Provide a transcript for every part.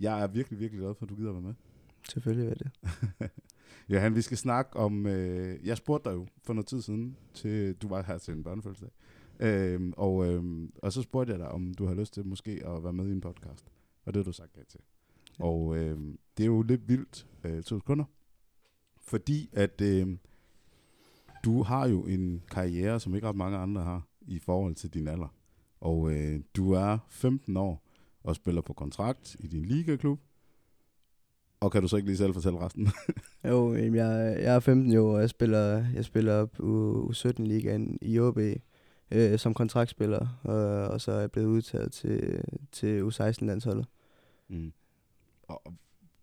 jeg er virkelig, virkelig glad for, at du gider være med. Selvfølgelig er det. Johan, vi skal snakke om... Øh, jeg spurgte dig jo for noget tid siden, til du var her til en børnefødselsdag. Øh, og, øh, og så spurgte jeg dig, om du har lyst til måske at være med i en podcast. Og det har du sagt ja til. Og øh, det er jo lidt vildt, øh, to sekunder. Fordi at øh, du har jo en karriere, som ikke ret mange andre har, i forhold til din alder. Og øh, du er 15 år og spiller på kontrakt i din ligaklub. Og kan du så ikke lige selv fortælle resten? Jo, jamen, jeg, jeg er 15 år, og jeg spiller, jeg spiller på U17-ligaen i OB øh, som kontraktspiller, og, og så er jeg blevet udtaget til, til U16-landsholdet. Mm. Og og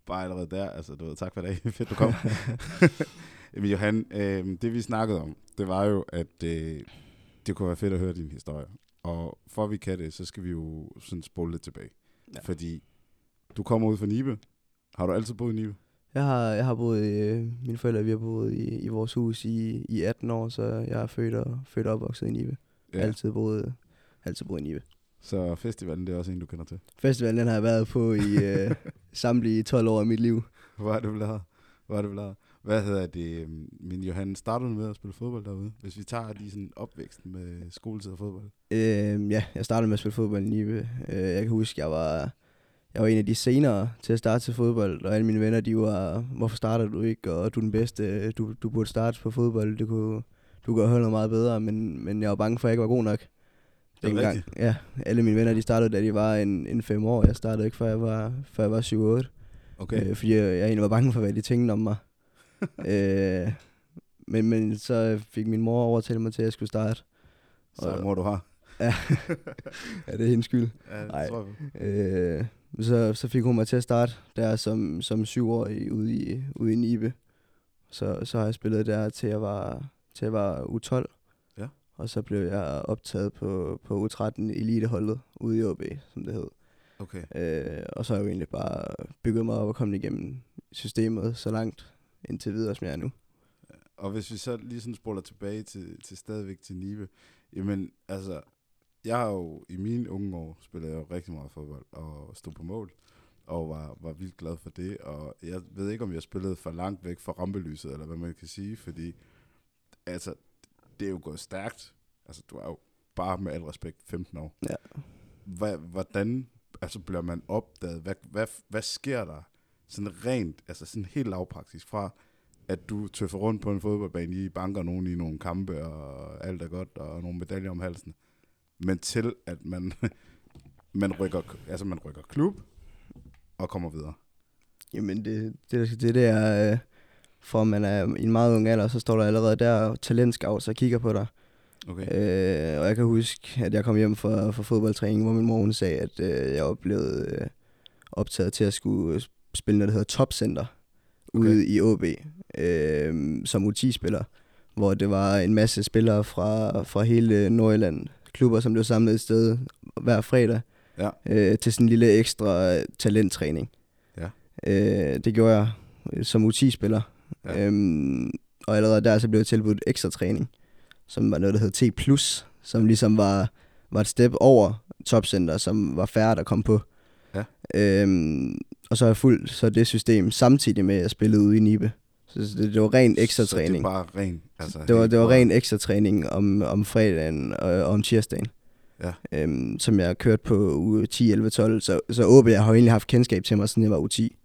bare allerede der, altså du ved, tak for det, fedt du kom. Men Johan, øh, det vi snakkede om, det var jo, at øh, det kunne være fedt at høre din historie. Og for at vi kan det, så skal vi jo sådan spole lidt tilbage. Ja. Fordi du kommer ud fra Nibe. Har du altid boet i Nibe? Jeg har, jeg har boet, i, øh, mine forældre vi har boet i, i vores hus i, i 18 år, så jeg er født og, født og opvokset i Nibe. Ja. Altid boet, altid boet i Nibe. Så festivalen, det er også en, du kender til. Festivalen den har jeg været på i øh, samtlige 12 år af mit liv. Hvor er det blevet? Hvor er det blevet? Hvad hedder det? øhm, Min Johan, startede med at spille fodbold derude? Hvis vi tager lige sådan opvæksten med skoletid og fodbold. Øh, ja, jeg startede med at spille fodbold i Nibe. Øh, jeg kan huske, jeg var, jeg var en af de senere til at starte til fodbold, og alle mine venner, de var, hvorfor starter du ikke, og du er den bedste, du, du burde starte på fodbold, det kunne, du kunne holde noget meget bedre, men, men jeg var bange for, at jeg ikke var god nok. Er det Dengang, rigtigt? ja, alle mine venner, de startede, da de var en, en fem år. Jeg startede ikke, før jeg var, før jeg var 7-8. Okay. Øh, fordi jeg, jeg egentlig var bange for, hvad de tænkte om mig. øh, men, men så fik min mor overtalt mig til, at jeg skulle starte. Så må du have. Ja, ja det er hendes skyld. Ja, det Ej. tror jeg. Øh, så, så fik hun mig til at starte der som, som syvårig ude i, ude i Nibe. Så, så har jeg spillet der til jeg var, til jeg var U12. Ja. Og så blev jeg optaget på, på U13 eliteholdet ude i OB, som det hed. Okay. Øh, og så har jeg jo egentlig bare bygget mig op og kommet igennem systemet så langt indtil videre, som jeg er nu. Og hvis vi så lige sådan spoler tilbage til, til stadigvæk til Nibe, jamen altså, jeg har jo i mine unge år spillet jo rigtig meget fodbold og stod på mål, og var, var vildt glad for det, og jeg ved ikke, om jeg spillede for langt væk fra rampelyset, eller hvad man kan sige, fordi altså, det er jo gået stærkt. Altså, du er jo bare med al respekt 15 år. Ja. Hva, hvordan altså, bliver man opdaget? Hvad, hvad, hvad sker der sådan rent, altså sådan helt lavpraktisk fra, at du tøffer rundt på en fodboldbane, I banker nogen i nogle kampe, og alt er godt, og nogle medaljer om halsen, men til at man, man, rykker, altså man rykker klub, og kommer videre. Jamen det, det, det der, øh, for man er i en meget ung alder, så står der allerede der talentscouts og kigger på dig. Okay. Øh, og jeg kan huske, at jeg kom hjem fra, fra fodboldtræning, hvor min mor hun sagde, at øh, jeg blevet øh, optaget til at skulle øh, spille noget, der hedder Topcenter Okay. ude i OB øh, som U10-spiller, hvor det var en masse spillere fra, fra hele Nordjylland, klubber, som blev samlet et sted hver fredag Ja. øh, til sådan en lille ekstra talenttræning. Ja. Øh, det gjorde jeg øh, som U10-spiller. Ja. Ja. Øhm, og allerede der så blev jeg tilbudt ekstra træning, som var noget, der hed T+, som ligesom var, var et step over topcenter, som var færre, der kom på. Ja. Øhm, og så har jeg fulgt så det system samtidig med, at jeg spillede ude i Nibe. Det, det var ren ekstra Så det træning. bare ren, altså Det var, det var ren ekstra træning om, om fredagen og, og om tirsdagen. Ja. Øhm, som jeg kørte på uge 10, 11, 12. Så, så OB jeg har egentlig haft kendskab til mig, siden jeg var uge 10.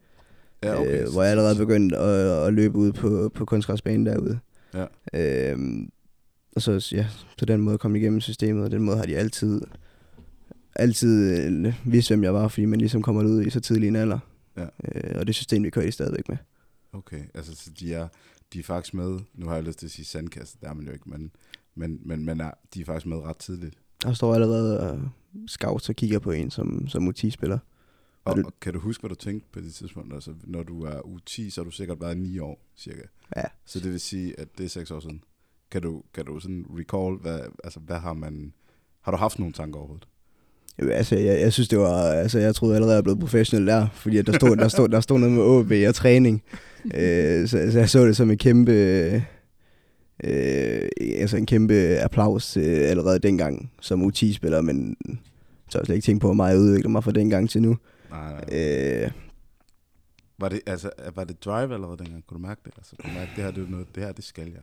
Ja, okay. øh, hvor jeg allerede begyndte at, at løbe ud på, på kunstgræsbanen derude. Ja. Øhm, og så, ja, på den måde kom jeg igennem systemet, og den måde har de altid, altid øh, vidst, hvem jeg var, fordi man ligesom kommer ud i så tidlig en alder. Ja. Øh, og det system, vi kører de stadigvæk med. Okay, altså så de er, de er faktisk med, nu har jeg lyst til at sige sandkasse, det er man jo ikke, men, men, men, men er, de er faktisk med ret tidligt. Der står allerede og scouts og kigger på en som, som U10-spiller. Og, det- og kan du huske, hvad du tænkte på det tidspunkt? Altså, når du er u 10, så er du sikkert bare 9 år, cirka. Ja. Så det vil sige, at det er 6 år siden. Kan du, kan du sådan recall, hvad, altså, hvad har man... Har du haft nogle tanker overhovedet? Altså, jeg, jeg synes, det var... Altså, jeg troede allerede, jeg var blevet professionel der, fordi der, stod, der, stod, der stod noget med OB og træning. øh, så, så, jeg så det som en kæmpe... Øh, altså en kæmpe applaus øh, allerede dengang som U10-spiller, men så har jeg slet ikke tænkt på, hvor meget jeg udvikler mig fra dengang til nu. Nej, nej. Øh, Var det, altså, var det drive allerede dengang? Kunne du mærke det? Altså, kunne du mærke, det her, det, er noget, det her, det skal jeg.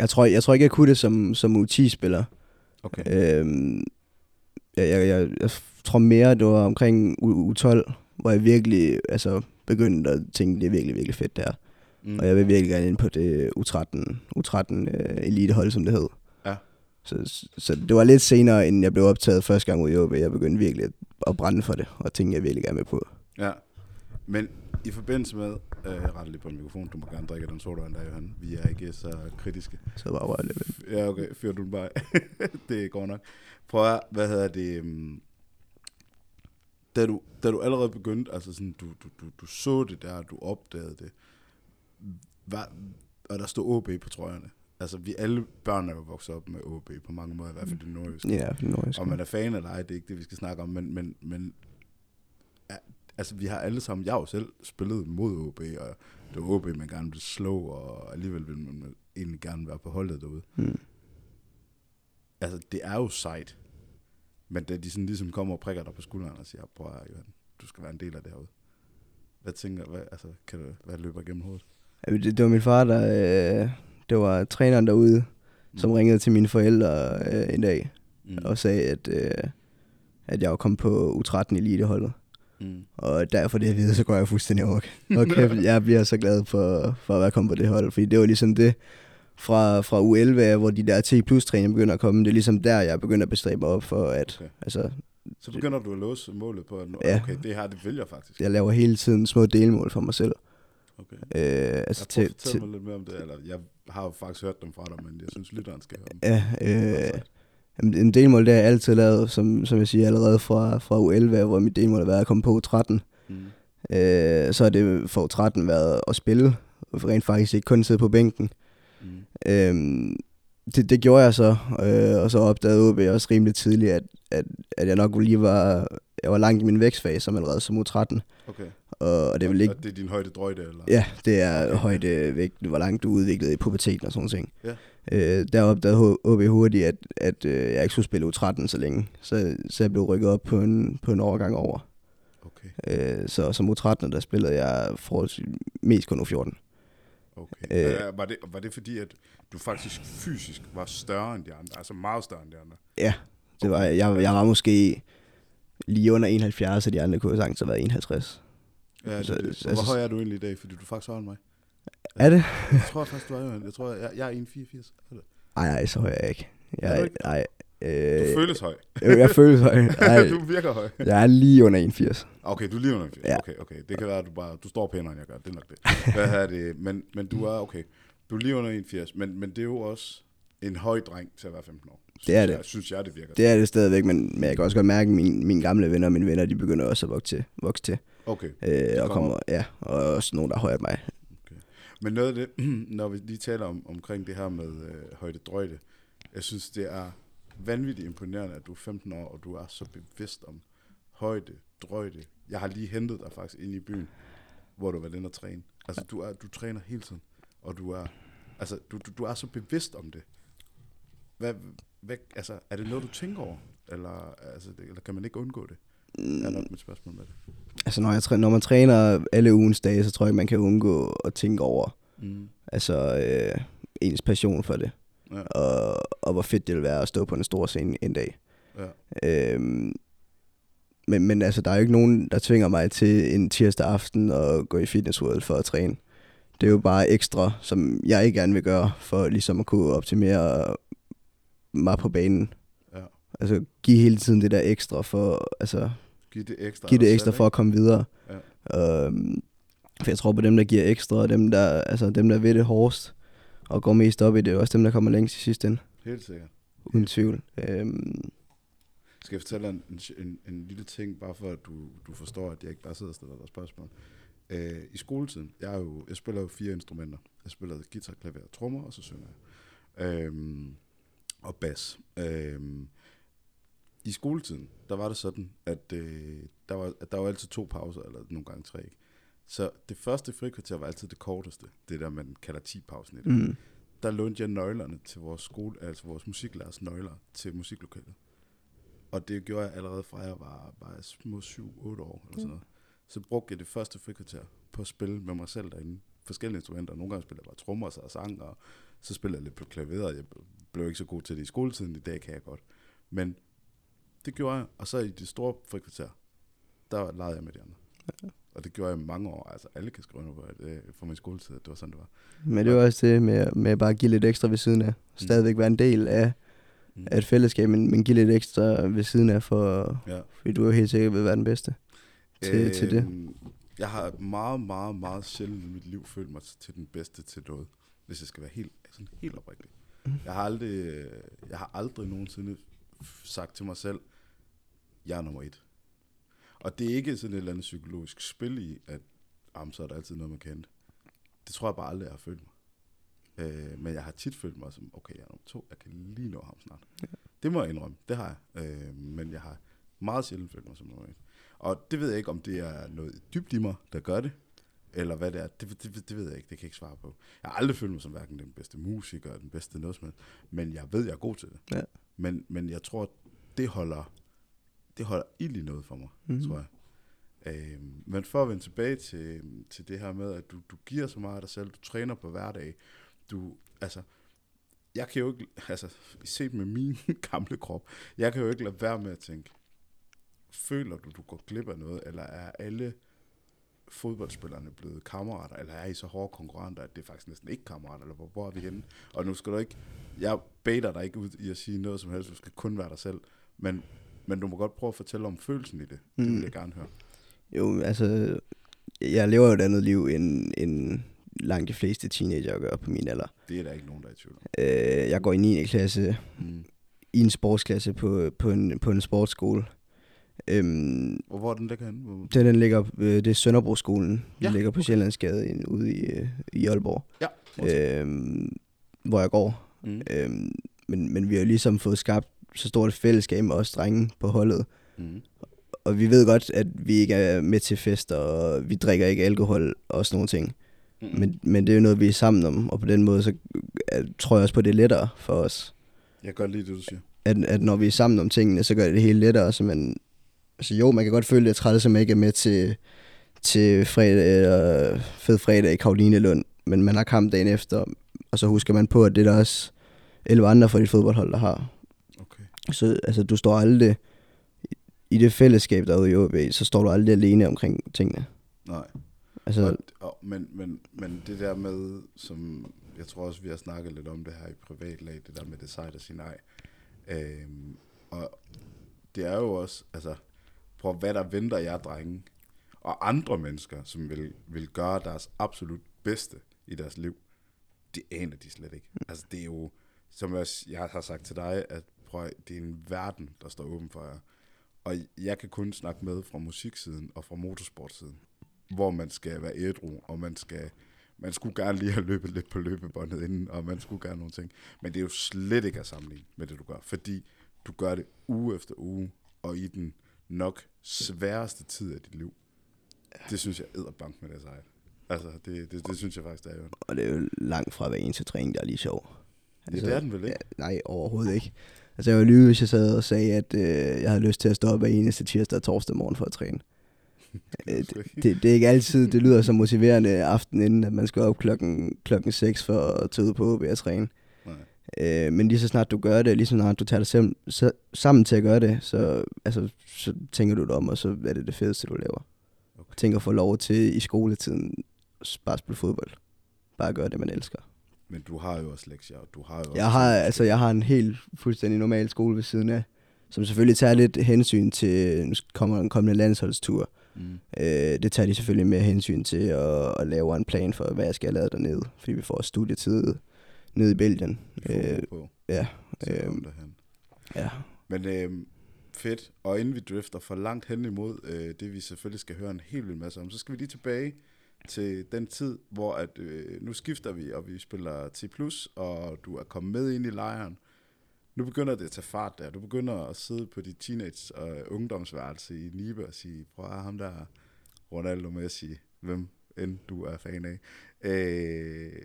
jeg, tror, jeg tror ikke, jeg kunne det som, som U10-spiller. Okay. Øhm, jeg, jeg, jeg, jeg tror mere, det var omkring U, U12, hvor jeg virkelig altså, begyndte at tænke, det er virkelig, virkelig fedt det her. Mm. Og jeg vil virkelig gerne ind på det U13, U13 uh, elitehold, som det hed. Ja. Så, så, det var lidt senere, end jeg blev optaget første gang ud i OB. Jeg begyndte virkelig at, at brænde for det, og tænkte, jeg virkelig gerne med på. Ja. Men i forbindelse med, øh, jeg retter lige på en mikrofon, du må gerne drikke den sodavand der, Johan. Vi er ikke så kritiske. Så var jeg lidt Ja, okay, fyr du den bare det går nok. Prøv at, hvad hedder det, um, da du, da du allerede begyndte, altså sådan, du, du, du, du så det der, du opdagede det, var, og der stod OB på trøjerne. Altså, vi alle børn er jo vokset op med OB på mange måder, i hvert fald i nordjysk. Ja, for nordjysk. Om man er fan eller ej, det er ikke det, vi skal snakke om, men, men, men ja, altså, vi har alle sammen, jeg har jo selv spillet mod OB, og det var OB, man gerne ville slå, og alligevel ville man egentlig gerne være på holdet derude. Mm. Altså, det er jo sejt, men da de sådan ligesom kommer og prikker dig på skulderen og siger, prøv at, Johan, du skal være en del af det herude. Hvad tænker hvad, altså, kan du, hvad løber igennem hovedet? Ja, det, det var min far, der... Øh, det var træneren derude, mm. som ringede til mine forældre øh, en dag, Mm. og sagde, at, øh, at jeg var kommet på U13 eliteholdet. Mm. Og derfor det jeg ved, så går jeg fuldstændig over. Okay, jeg bliver så glad for, for at være kommet på det hold, fordi det var ligesom det fra, fra U11, af, hvor de der T plus træninger begynder at komme. Det er ligesom der, jeg begynder at bestræbe mig op for, at Okay. altså, Så begynder du at låse målet på, at nu, Ja. okay, det her, det vil jeg faktisk. jeg laver hele tiden små delmål for mig selv. Okay. Øh, altså Jeg til, til, mig lidt mere om det, eller jeg har jo faktisk hørt dem fra dig, men jeg synes, lytteren skal høre dem. ja, øh, jamen, en delmål, det har jeg altid lavet, som, som jeg siger, allerede fra, fra U11, af, hvor mit delmål har været at komme på U13. Mm. Øh, så har det for U13 været at spille, rent faktisk ikke kun sidde på bænken. Mm. Øhm, det, det gjorde jeg så, øh, og så opdagede OB også rimelig tidligt, at, at, at jeg nok lige var, jeg var langt i min vækstfase som allerede som U13. Okay. Og, og det vil ikke, Og det er din højde drøjde, eller? ja, det er højde vægt, hvor langt du er udviklet i puberteten og sådan ting. Ja. Øh, der opdagede OB hurtigt, at, at øh, jeg ikke skulle spille U13 så længe, så, så jeg blev rykket op på en, på en overgang over. Okay, Øh, så som U13, der spillede jeg forholdsvis mest kun U14. Okay. Øh. Var, det, var det fordi, at du faktisk fysisk var større end de andre? Altså meget større end de andre? Ja, det var, jeg, jeg var måske lige under 71, og de andre kunne sagtens have været 51. Ja, Så- det, det. så- Hvor altså- høj er du egentlig i dag? Fordi du er faktisk højere end mig. Er det? Jeg tror faktisk, du er jo Jeg tror, jeg, jeg er 1,84. Er det? Nej, nej, så høj er jeg ikke. Er Jeg, ikke? nej, Du øh, føles høj. jeg føles høj. Nej, du virker høj. jeg er lige under 81. Okay, du er lige under 80. Ja. Okay, okay. Det kan være, at du bare du står pænere, end jeg gør. Det er nok det. Hvad er det? Men, men du er, okay, du er lige under 81. Men, men det er jo også en høj dreng til at være 15 år. Synes Det er det. Jeg, synes jeg, det virker. Det er det stadigvæk, men, men jeg kan også godt mærke, at mine, mine gamle venner og mine venner, de begynder også at vokse til. Vokse til Okay. øh, og kommer ja, og også nogen, der er højere end mig. Men noget af det, når vi lige taler om, omkring det her med øh, højde drøjde, jeg synes, det er vanvittigt imponerende, at du er 15 år, og du er så bevidst om højde, drøjde. Jeg har lige hentet dig faktisk ind i byen, hvor du var inde og træne. Altså, du, er, du træner hele tiden, og du er, altså, du, du, du er så bevidst om det. Hvad, hvad, altså, er det noget, du tænker over? Eller, altså, det, eller kan man ikke undgå det? Er nok mit spørgsmål med det. Altså, når, jeg, træ- når man træner alle ugens dage, så tror jeg, man kan undgå at tænke over Mm. altså, øh, ens passion for det. Ja. Og, og hvor fedt det vil være at stå på en stor scene en dag. Ja. Øhm, men, men altså, der er jo ikke nogen, der tvinger mig til en tirsdag aften at gå i Fitness World for at træne. Det er jo bare ekstra, som jeg ikke gerne vil gøre, for ligesom at kunne optimere mig på banen. Ja. Altså, give hele tiden det der ekstra for, altså, Giv det ekstra. give det ekstra selv, for at komme videre. Ja. Øhm, for jeg tror på dem, der giver ekstra, og dem, der, altså, dem, der ved det hårdest, og går mest op i det, er også dem, der kommer længst i sidste ende. Helt sikkert. Uden tvivl. Øhm, Skal jeg fortælle en, en, en lille ting, bare for at du, du forstår, at jeg ikke bare sidder og stiller dig spørgsmål. Øh, I skoletiden, jeg, er jo, jeg spiller jo fire instrumenter. Jeg spiller guitar, klaver trommer, og så synger jeg. Øhm, og bas. Øhm, I skoletiden, der var det sådan, at øh, der, var, at der var altid to pauser, eller nogle gange tre. Ikke? Så det første frikvarter var altid det korteste. Det der, man kalder 10-pausen i det. mm, Der lånte jeg nøglerne til vores skole, altså vores musiklærers nøgler til musiklokalet. Og det gjorde jeg allerede fra jeg var, var små 7-8 år. Eller sådan noget. Så brugte jeg det første frikvarter på at spille med mig selv derinde. Forskellige instrumenter. Nogle gange spillede jeg bare trommer og sang, og så spillede jeg lidt på klaveret. Jeg blev ikke så god til det i skoletiden. I dag kan jeg godt. Men det gjorde jeg. Og så i de store frikvarter, der legede jeg med de andre. Og det gjorde jeg i mange år. Altså alle kan skrive under på, at øh, for min skoletid, det var sådan, det var. Men det var også det med, med bare at give lidt ekstra ved siden af. Stadigvæk være en del af, Mm. af et fællesskab, men, men give lidt ekstra ved siden af, for, Ja. fordi du er helt sikkert vil være den bedste. til- til det? Jeg har meget, meget, meget sjældent i mit liv følt mig til den bedste til noget, hvis jeg skal være helt, sådan helt oprigtig. Mhm. Jeg har aldrig, øh, jeg har aldrig nogensinde sagt til mig selv, jeg er nummer et. Og det er ikke sådan et eller andet psykologisk spil i, at jamen, så er der altid noget, man kan hente. Det tror jeg bare aldrig, jeg har følt mig. Øh, men jeg har tit følt mig som, okay, jeg er nummer to, jeg kan lige nå ham snart. Ja. Det må jeg indrømme, det har jeg. Øh, men jeg har meget sjældent følt mig som nummer et. Og det ved jeg ikke, om det er noget dybt i mig, der gør det, eller hvad det er. Det, det, det ved jeg ikke, det kan jeg ikke svare på. Jeg har aldrig følt mig som hverken den bedste musiker, eller den bedste noget som helst, men jeg ved, jeg er god til det. Ja. Men, men jeg tror, det holder, det holder ild i noget for mig, mm. tror jeg. Øhm, men for at vende tilbage til, til det her med, at du, du giver så meget af dig selv, du træner på hverdag, du, altså, jeg kan jo ikke, altså, set med min gamle krop, jeg kan jo ikke lade være med at tænke, føler du, du går glip af noget, eller er alle fodboldspillerne blevet kammerater, eller er I så hårde konkurrenter, at det er faktisk næsten ikke kammerater, eller hvor, hvor er vi henne? Og nu skal du ikke, jeg beder dig ikke ud i at sige noget som helst, du skal kun være dig selv, men, men du må godt prøve at fortælle om følelsen i det. Det Mm. vil jeg gerne høre. Jo, altså, jeg lever jo et andet liv, end, end langt de fleste teenager gør på min alder. Det er der ikke nogen, der er i tvivl om. Øh, jeg går i 9. klasse Mm. i en sportsklasse på, på, en, på en sportsskole. Øhm, Og hvor er den ligger henne? Hvor... det, den ligger, øh, det er Sønderbroskolen. Den Ja, ligger på okay. Sjællandsgade i- ude i, øh, i Aalborg, Ja. øhm, hvor jeg går. Mm. Øhm, men, men vi har ligesom fået skabt så stort fællesskab med os drenge på holdet. Mm. Og vi ved godt, at vi ikke er med til fester, og vi drikker ikke alkohol og sådan nogle ting. Mm. Men, men det er jo noget, vi er sammen om, og på den måde, så tror jeg også på, at det er lettere for os. Jeg kan godt lide det, du siger. At, at når vi er sammen om tingene, så gør det det hele lettere. Så man, altså jo, man kan godt føle det træt, som ikke er med til, til fredag, øh, fed fredag i Karoline Lund, men man har kamp dagen efter, og så husker man på, at det er der også 11 andre fra dit fodboldhold, der har. Så altså, du står aldrig i det fællesskab derude i OB, så står du aldrig alene omkring tingene. Nej. Altså, Og, og, men, men, men det der med, som jeg tror også, vi har snakket lidt om det her i privatlag, det der med det sejt at sige nej. Øhm, og det er jo også, altså, prøv hvad der venter jer drenge, og andre mennesker, som vil, vil gøre deres absolut bedste i deres liv, det aner de slet ikke. Altså, det er jo, som jeg, også- jeg har sagt til dig, at prøv, at- det er en verden, der står åben for jer. Og jeg kan kun snakke med fra musiksiden og fra motorsportsiden hvor man skal være ædru, og man skal man skulle gerne lige have løbet lidt på løbebåndet inden, og man skulle gerne nogle ting. Men det er jo slet ikke at sammenligne med det, du gør, fordi du gør det uge efter uge, og i den nok sværeste tid af dit liv. Det synes jeg æder bank med det sejt. Altså, det, det, det, synes jeg faktisk, det er jo. og det er jo langt fra hver eneste træning, der er lige sjov. Det, det er den vel ikke? Ja, nej, overhovedet ikke. Altså, jeg var lyve, hvis jeg sad og sagde, at øh, jeg havde lyst til at stå op hver eneste tirsdag og torsdag morgen for at træne. Øh, Det, det, Det, det er ikke altid, det lyder så motiverende aften inden, at man skal op klokken, klokken 6 for at tage ud på OB og træne. nej. Øh, men lige så snart du gør det, lige så snart du tager dig selv, så, sammen til at gøre det, så, altså, så tænker du dig om, og så er det det fedeste, du laver. Okay. Tænker at få lov til i skoletiden bare at spille fodbold. Bare gøre det, man elsker. Men du har jo også lektier, og du har jo også Jeg har, altså, jeg har en helt fuldstændig normal skole ved siden af, som selvfølgelig tager lidt hensyn til, nu kommer en kommende landsholdstur. Mm. Øh, det tager de selvfølgelig med hensyn til at, at lave en plan for, hvad jeg skal lave dernede, fordi vi får studietid nede i Belgien. Øh, på. ja, øh, ja. Men øh, fedt. Og inden vi drifter for langt hen imod øh, det, vi selvfølgelig skal høre en helt vildt masse om, så skal vi lige tilbage til den tid, hvor at, øh, nu skifter vi, og vi spiller T+, og du er kommet med ind i lejren. Nu begynder det at tage fart der. Du begynder at sidde på dit teenage- og ungdomsværelse i Nibe og sige, prøv at ham der Ronaldo Messi, hvem end du er fan af. Øh,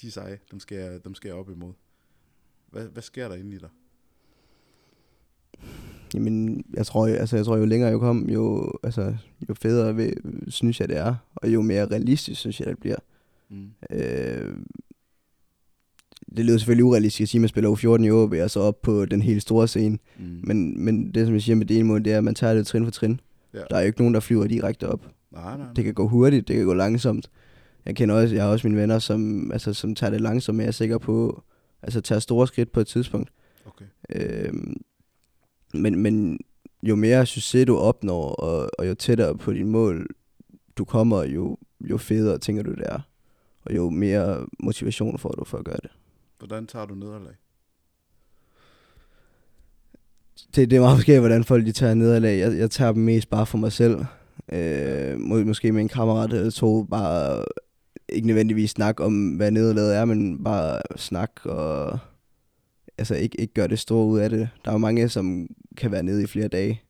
de er seje, dem skal, jeg, dem skal jeg op imod. Hvad, hvad sker der inde i dig? Jamen, jeg tror, altså, jeg tror, jo længere jeg kom, jo, altså, jo federe ved, synes jeg, det er. Og jo mere realistisk, synes jeg, det bliver. Mm. Øh, det lyder selvfølgelig urealistisk at sige, at man spiller U14 i OB, og så op på den helt store scene. Mm. Men, men det, som jeg siger med det ene mål, det er, at man tager det trin for trin. Ja. Der er jo ikke nogen, der flyver direkte op. nej, nej, nej. Det kan gå hurtigt, det kan gå langsomt. Jeg kender også, jeg har også mine venner, som, altså, som tager det langsomt, men jeg er sikker på, altså tager store skridt på et tidspunkt. Okay. Øhm, men, men jo mere succes du opnår, og, og jo tættere på dit mål du kommer, jo, jo federe tænker du det er. Og jo mere motivation får du for at gøre det. Hvordan tager du nederlag? Det, det er meget forskelligt, hvordan folk de tager nederlag. Jeg, jeg tager dem mest bare for mig selv. Øh, må, måske med en kammerat eller to, bare ikke nødvendigvis snak om, hvad nederlaget er, men bare snak og altså ikke, ikke gøre det store ud af det. Der er jo mange, som kan være nede i flere dage.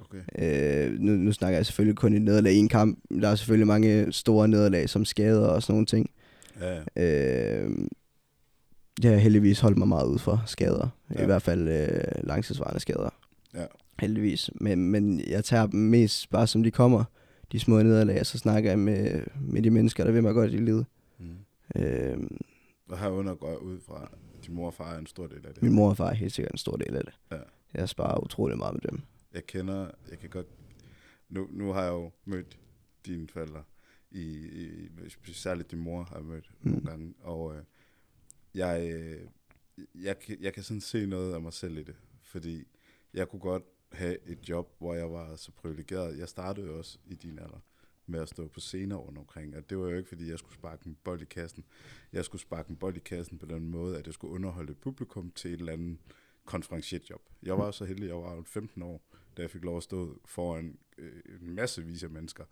Okay. Øh, nu, nu snakker jeg selvfølgelig kun i nederlag i en kamp. Der er selvfølgelig mange store nederlag, som skader og sådan nogle ting. Ja, ja. Øh, jeg har heldigvis holdt mig meget ud for skader. Ja. I hvert fald øh, langtidsvarende skader. Ja. Heldigvis. Men, men jeg tager dem mest bare som de kommer. De små nederlag, så snakker jeg med, med de mennesker, der vil mig godt i livet. Mm. Øh, Og herunder går jeg ud fra, din mor og far er en stor del af det. min mor og far er helt sikkert en stor del af det. Ja. Jeg sparer utrolig meget med dem. Jeg kender, jeg kan godt, nu, nu har jeg jo mødt dine forældre, i, i særligt din mor har jeg mødt mm. nogle gange, og øh, jeg, øh, jeg, kan- jeg kan sådan se noget af mig selv i det, fordi jeg kunne godt have et job, hvor jeg var så privilegeret. Jeg startede jo også i din alder med at stå på scener rundt omkring, og det var jo ikke, fordi jeg skulle sparke en bold i kassen. Jeg skulle sparke en bold i kassen på den måde, at jeg skulle underholde et publikum til et eller andet konferencierjob. Jeg var så heldig, jeg var jo 15 år, da jeg fik lov at stå foran øh, en masse vis af mennesker,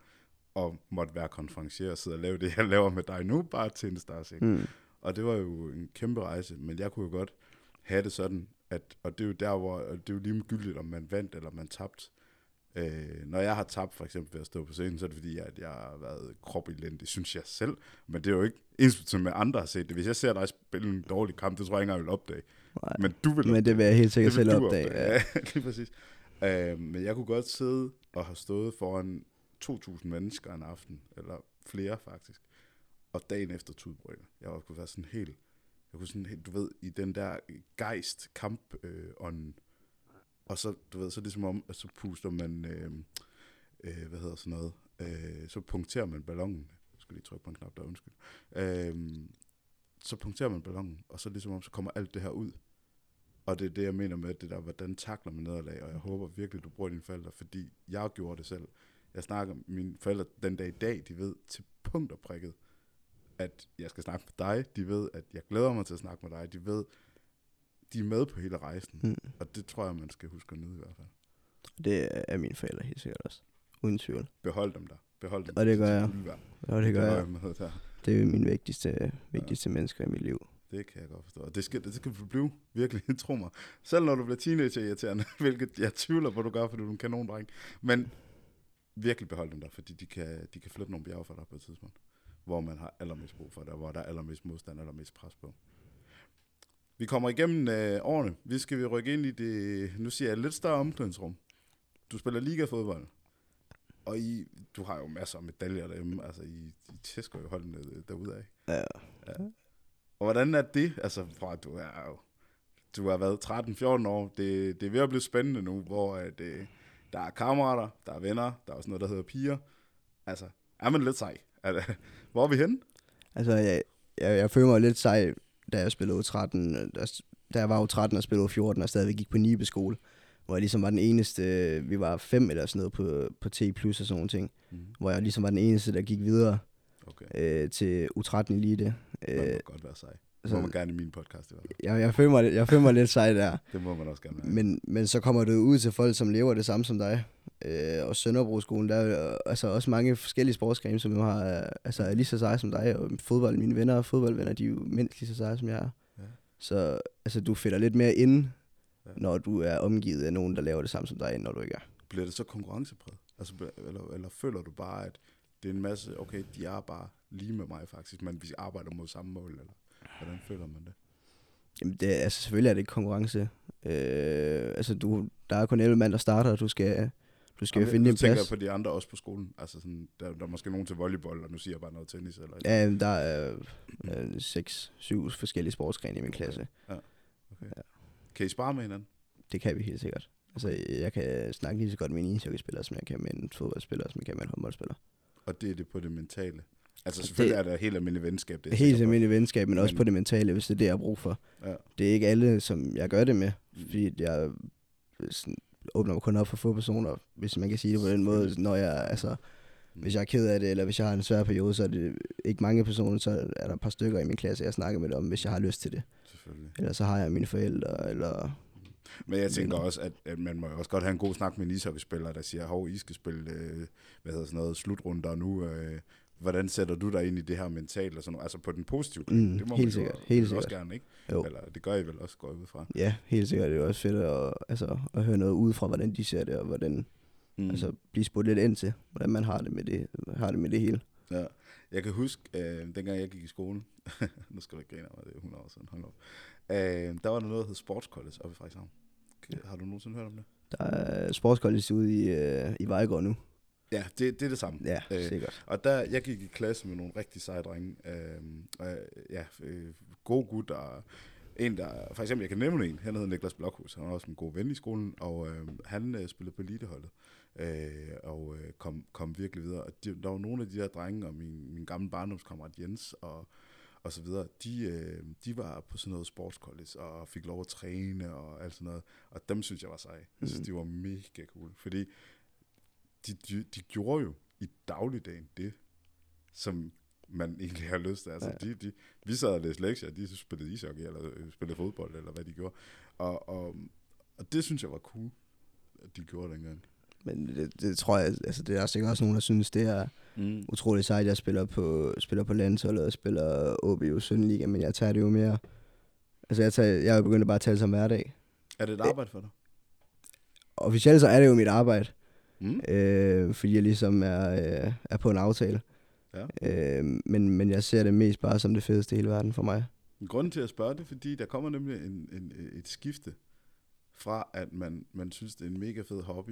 og måtte være konferencier og sidde og lave det, jeg laver med dig nu, bare til en stars, ikke? Mm. Og det var jo en kæmpe rejse, men jeg kunne jo godt have det sådan, at, og det er jo der, hvor og det er jo lige gyldigt, om man vandt eller man tabte. Øh, når jeg har tabt, for eksempel ved at stå på scenen, så er det fordi, at jeg har været kropelendig, synes jeg selv. Men det er jo ikke ens med andre har set det. Hvis jeg ser dig spille en dårlig kamp, det tror jeg ikke engang, jeg vil opdage. Nej. Men du vil Men det vil jeg helt sikkert selv du opdage. Ja. Ja, lige præcis. Øh, men jeg kunne godt sidde og have stået foran 2.000 mennesker en aften, eller flere faktisk, og dagen efter tudbrøler. Jeg var- kunne være sådan helt, jeg kunne sådan helt, du ved, i den der gejst kamp øh, ånden og så, du ved, så er det som om, at så puster man, øh, øh, hvad hedder sådan noget, øh, så punkterer man ballonen. Jeg skal lige trykke på en knap der, undskyld. Øh, så punkterer man ballonen, og så ligesom om, så kommer alt det her ud. Og det er det, jeg mener med det der, hvordan takler man nederlag, og jeg håber virkelig, du bruger dine forældre, fordi jeg gjorde det selv. Jeg snakker med mine forældre den dag i dag, de ved til punkt og prikket, at jeg skal snakke med dig. De ved, at jeg glæder mig til at snakke med dig. De ved, de er med på hele rejsen. Mm. Og det tror jeg, man skal huske at nyde i hvert fald. Det er mine forældre helt sikkert også. Uden tvivl. Behold dem der. Behold dem. Og det gør jeg. Og det gør jeg. Det er mine vigtigste, vigtigste mennesker i mit liv. Det kan jeg godt forstå. Og det skal, det skal blive, virkelig, tro mig. Selv når du bliver teenager-irriterende, hvilket jeg tvivler på, du gør, fordi du er en kanondreng. Men virkelig behold dem der, fordi de kan, de kan flytte nogle bjerge for dig på et tidspunkt, hvor man har allermest brug for det, og hvor der er allermest modstand, allermest pres på. Vi kommer igennem øh, årene. Vi skal vi rykke ind i det, nu siger jeg, lidt større omklædningsrum. Du spiller ligafodbold, og I, du har jo masser af medaljer derhjemme. Altså, I, I tæsker jo holdene derude af. Ja. Og hvordan er det? Altså, fra du er jo, du har været 13-14 år. Det, det er ved at blive spændende nu, hvor at, øh, der er kammerater, der er venner, der er også noget, der hedder piger. Altså, er man lidt sej? Er det, hvor er vi henne? Altså, jeg, jeg, jeg føler mig lidt sej, da jeg spillede U13. Der, da jeg var jo 13 og spillede U14 og stadigvæk gik på Nibe skole, hvor jeg ligesom var den eneste, vi var fem eller sådan noget på, på T+, og sådan nogle ting, Mm. hvor jeg ligesom var den eneste, der gik videre Okay, øh, til U13 Elite. det må Øh, godt være sej. Så- må man gerne i min podcast i hvert fald. jeg, jeg, føler mig, jeg føler mig lidt sej der. Det må man også gerne være. Men, men så kommer du ud til folk, som lever det samme som dig. Øh, og Sønderbroskolen, der er jo, altså også mange forskellige sportsgrene, som har, øh, altså, er lige så seje som dig. Og fodbold, mine venner og fodboldvenner, de er jo mindst lige så seje som jeg er. Ja. Så altså, du fætter lidt mere ind, Ja. når du er omgivet af nogen, der laver det samme som dig, end når du ikke er. Bliver det så konkurrencepræget? Altså, eller, eller føler du bare, at det er en masse, okay, de er bare lige med mig faktisk, men vi arbejder mod samme mål, eller føler man det? Jamen, det, er- altså, selvfølgelig er det ikke konkurrence. Øh, altså, du, der er kun 11 mand, der starter, og du skal, du skal Jamen, finde din tænker plads. jeg på de andre også på skolen. Altså sådan, der, der er måske nogen til volleyball, og nu siger jeg bare noget tennis. Eller Ja, der er øh, 6-7 forskellige sportsgrene i min klasse. Kan I spare med hinanden? Det kan vi helt sikkert. Altså, jeg kan snakke lige så godt med en ishockeyspiller, som jeg kan med en fodboldspiller, som jeg kan med en håndboldspiller. Og det er det på det mentale. Altså Det- selvfølgelig er der helt almindelig venskab. Det er Helt almindelig venskab, men, men også på det mentale, hvis det er det, jeg har brug for. Ja. Det er ikke alle, som jeg gør det med, Mm. fordi jeg sådan, åbner mig kun op for få personer, hvis man kan sige det på den måde, når jeg, altså, Mm. hvis jeg er ked af det, eller hvis jeg har en svær periode, så er det ikke mange personer, så er der et par stykker i min klasse, jeg snakker med om, hvis jeg har lyst til det. Selvfølgelig. Eller så har jeg mine forældre, eller Men jeg tænker også, at, at man må også godt have en god snak med en ishockeyspiller, der siger, hov, I skal spille, øh, hvad hedder sådan noget, slutrunder nu. Øh, hvordan sætter du dig ind i det her mentalt? Og sådan noget? Altså på den positive. Mm, det må helt man sikkert, jo helt vel også sikkert. gerne, ikke? Jo. Eller det gør I vel også, går ud fra. ja, helt sikkert. Det er også fedt at, altså, at høre noget ud fra, hvordan de ser det, og hvordan, Mm. altså blive spurgt lidt ind til, hvordan man har det med det, har det, med det hele. Ja. Jeg kan huske, øh, dengang jeg gik i skole, nu skal du ikke grine mig, det er 100 år siden, hold op. Øh, der var der noget, der hed Sports College oppe i Frederikshavn. Har du nogensinde hørt om det? Der er sportskollege ude i, øh, i Vejgaard nu. Ja, det, det er det samme. Ja, Øh, sikkert. Og der, jeg gik i klasse med nogle rigtig seje drenge. Øh, og, ja, øh, gode gutter. En, der, for eksempel, jeg kan nævne en, han hedder Niklas Blokhus. Han var også en god ven i skolen, og øh, han øh, spillede på eliteholdet. Øh, og øh, kom, kom virkelig videre. Og de, der var nogle af de der drenge, og min, min gamle barndomskammerat Jens, og, og så videre, de, øh, de var på sådan noget sportscollege, og fik lov at træne, og alt sådan noget. Og dem synes jeg var seje. Jeg synes, Mhm. de var mega cool, fordi de, de, de gjorde jo i dagligdagen det, som man egentlig har lyst til. Altså, Ja. de, de, vi sad og læste lektier, de spillede ishockey, eller øh, spillede fodbold, eller hvad de gjorde. Og, og, og det synes jeg var cool, at de gjorde dengang. Men det, det, tror jeg, altså det er der sikkert også nogen, der synes, det er Mm. utroligt sejt, jeg spiller på, spiller på landsholdet og spiller OBU Sønderliga, men jeg tager det jo mere, altså jeg, tager, jeg er jo begyndt at bare tage det som hverdag. Er det et arbejde for dig? Officielt så er det jo mit arbejde, Mm. øh, fordi jeg ligesom er, øh, er på en aftale. Ja. Øh, men, men jeg ser det mest bare som det fedeste i hele verden for mig. Grunden til at spørge det, fordi der kommer nemlig en, en, et skifte fra, at man, man synes, det er en mega fed hobby,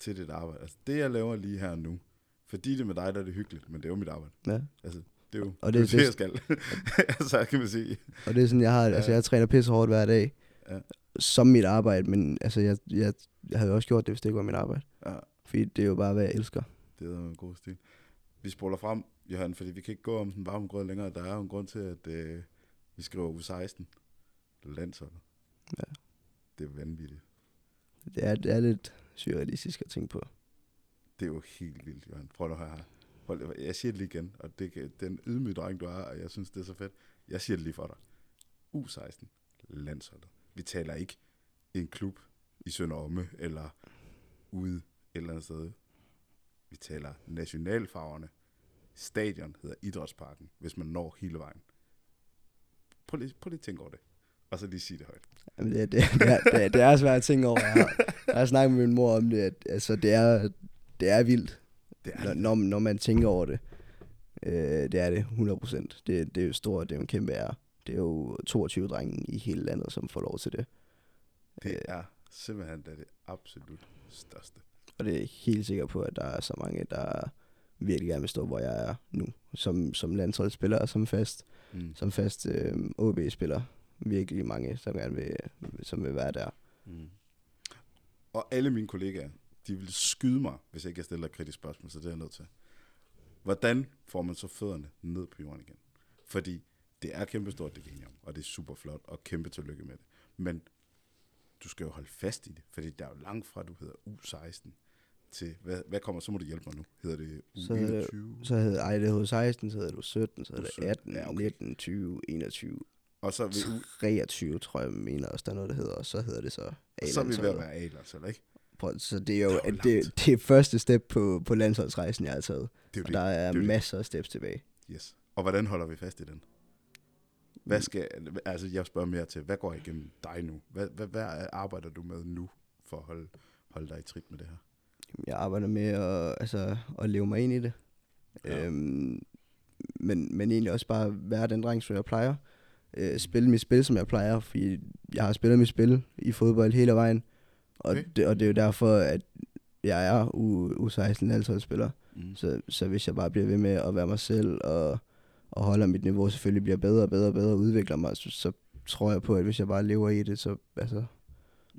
til dit arbejde. Altså det, jeg laver lige her nu, fordi det er med dig, der er det hyggeligt, men det er jo mit arbejde. Ja. Altså, det er jo Og det, det det- jeg skal. altså, kan man sige. Og det er sådan, jeg har, Ja. altså jeg træner pisse hårdt hver dag, Ja. Som mit arbejde, men altså jeg, jeg, jeg havde også gjort det, hvis det ikke var mit arbejde. Ja, Fordi det er jo bare, hvad jeg elsker. det er en god stil. Vi spoler frem, Johan, fordi vi kan ikke gå om den varme grød længere. Der er jo en grund til, at øh, vi skriver U16. Landsholdet. Ja. Det er vanvittigt. Det er, det er lidt surrealistisk at tænke på. Det er jo helt vildt, Johan. Prøv at høre her. Prøv, jeg siger det lige igen, og det, den ydmyge dreng, du er, og jeg synes, det er så fedt. Jeg siger det lige for dig. U16, landsholdet. Vi taler ikke en klub i Sønderomme, eller ude et eller andet sted. Vi taler nationalfarverne. Stadion hedder Idrætsparken, hvis man når hele vejen. Prøv lige, prøv lige at tænke over det. Og så lige sige det højt. Jamen det, det, det, er, det, er, det er svært at tænke over. Jeg har, jeg har snakket med min mor om det. At, altså det er, det er vildt, Det er når, når, man tænker over det. Øh, det er det, 100%. Det, det er jo stort, det er jo en kæmpe ære. Det er jo 22 drenge i hele landet, som får lov til det. Det er simpelthen det, er det absolut største. Og det er helt sikker på, at der er så mange, der virkelig gerne vil stå, hvor jeg er nu. Som, som landsholdsspiller og som fast, Mm. som fast øh, OB-spiller. Virkelig mange, som gerne vil, som vil være der. Mm. Og alle mine kollegaer, de vil skyde mig, hvis jeg ikke jeg stiller et kritisk spørgsmål, så det er jeg nødt til. Hvordan får man så fødderne ned på jorden igen? Fordi det er kæmpestort, det genium, og det er super flot, og kæmpe tillykke med det. Men du skal jo holde fast i det, fordi der er jo langt fra, du hedder U16 til, hvad, hvad kommer, så må du hjælpe mig nu. Hedder det Så hedder U21? Så hedder ej, det hed 16, så hedder du 17, så hedder U17, det 18, ja, okay. 19, 20, 21, Og så vi, u- 23, tror jeg, mener også, der er noget, der hedder, og så hedder det så så er vi ved at være A-lands, eller ikke? Prøv, Så det er jo, er det, det, det er første step på, på landsholdsrejsen, jeg har taget. Det er Og det. der er det er jo det. masser af steps tilbage. Yes. Og hvordan holder vi fast i den? Hvad skal, altså jeg spørger mere til, hvad går igennem dig nu? Hvad, hvad, hvad arbejder du med nu for at holde, holde dig i trit med det her? Jeg arbejder med at, altså, at leve mig ind i det. Ja. Øhm, men, men egentlig også bare være den dreng, som jeg plejer. øh, spille mit spil, som jeg plejer, fordi jeg har spillet mit spil i fodbold hele vejen, og, Okay. det, og det er jo derfor, at jeg er U, U16 landsholdsspiller. Mm. Så, så hvis jeg bare bliver ved med at være mig selv, og, og holder mit niveau selvfølgelig bliver bedre og bedre og bedre, og udvikler mig, så, så tror jeg på, at hvis jeg bare lever i det, så, altså,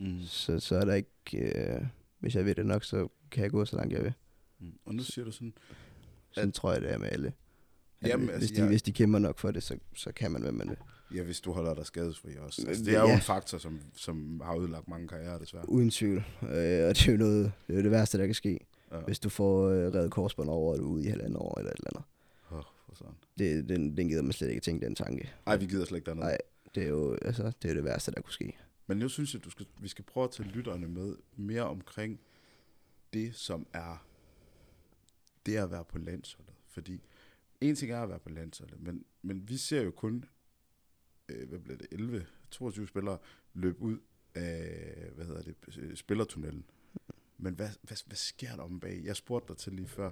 Mm. så, så er der ikke, øh, hvis jeg ved det nok, så kan jeg gå så langt jeg vil. Mm. Og nu siger du sådan, Sådan tror jeg, det er med alle. At Jamen, hvis, altså, de, jeg- hvis de kæmper nok for det, så, så kan man, hvad man vil. ja, hvis du holder dig skadesfri også. Altså, det er jo ja. en faktor, som, som har ødelagt mange karrierer, desværre. Uden tvivl. Øh, og det er jo noget, det, er det værste, der kan ske, Ja. hvis du får øh, reddet korsbånd over, og du er ude i halvandet år eller et eller andet. For sådan. Det, den, den gider man slet ikke tænke, den tanke. Ej, vi gider slet ikke dernede. Nej, det er jo altså, det, er det værste, der kunne ske. Men nu synes jeg, du skal, vi skal prøve at tage lytterne med mere omkring det, som er det at være på landsholdet. Fordi en ting er at være på landsholdet, men, men vi ser jo kun, øh, hvad bliver det, 11, 22 spillere løbe ud af, hvad hedder det, øh, spillertunnelen. Men hvad, hvad, hvad sker der om bag? Jeg spurgte dig til lige før,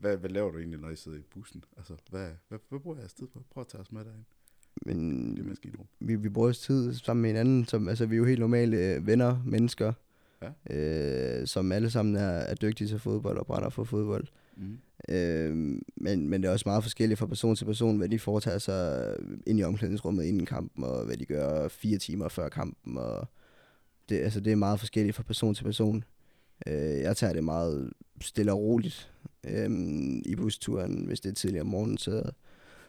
hvad, hvad laver du egentlig, når I sidder i bussen? Altså, hvad, hvad, hvad bruger jeg tid på? Prøv at tage os med derind. Men Det er maskinrum. vi, vi bruger tid sammen med hinanden, som, altså vi er jo helt normale øh, venner, mennesker, Ja. øh, som alle sammen er, er dygtige til fodbold og brænder for fodbold. Mm. Øh, men, men det er også meget forskelligt fra person til person, hvad de foretager sig ind i omklædningsrummet inden kampen, og hvad de gør fire timer før kampen. Og det, altså, det er meget forskelligt fra person til person. Øh, jeg tager det meget stille og roligt øh, i busturen. Hvis det er tidligere om morgenen, så,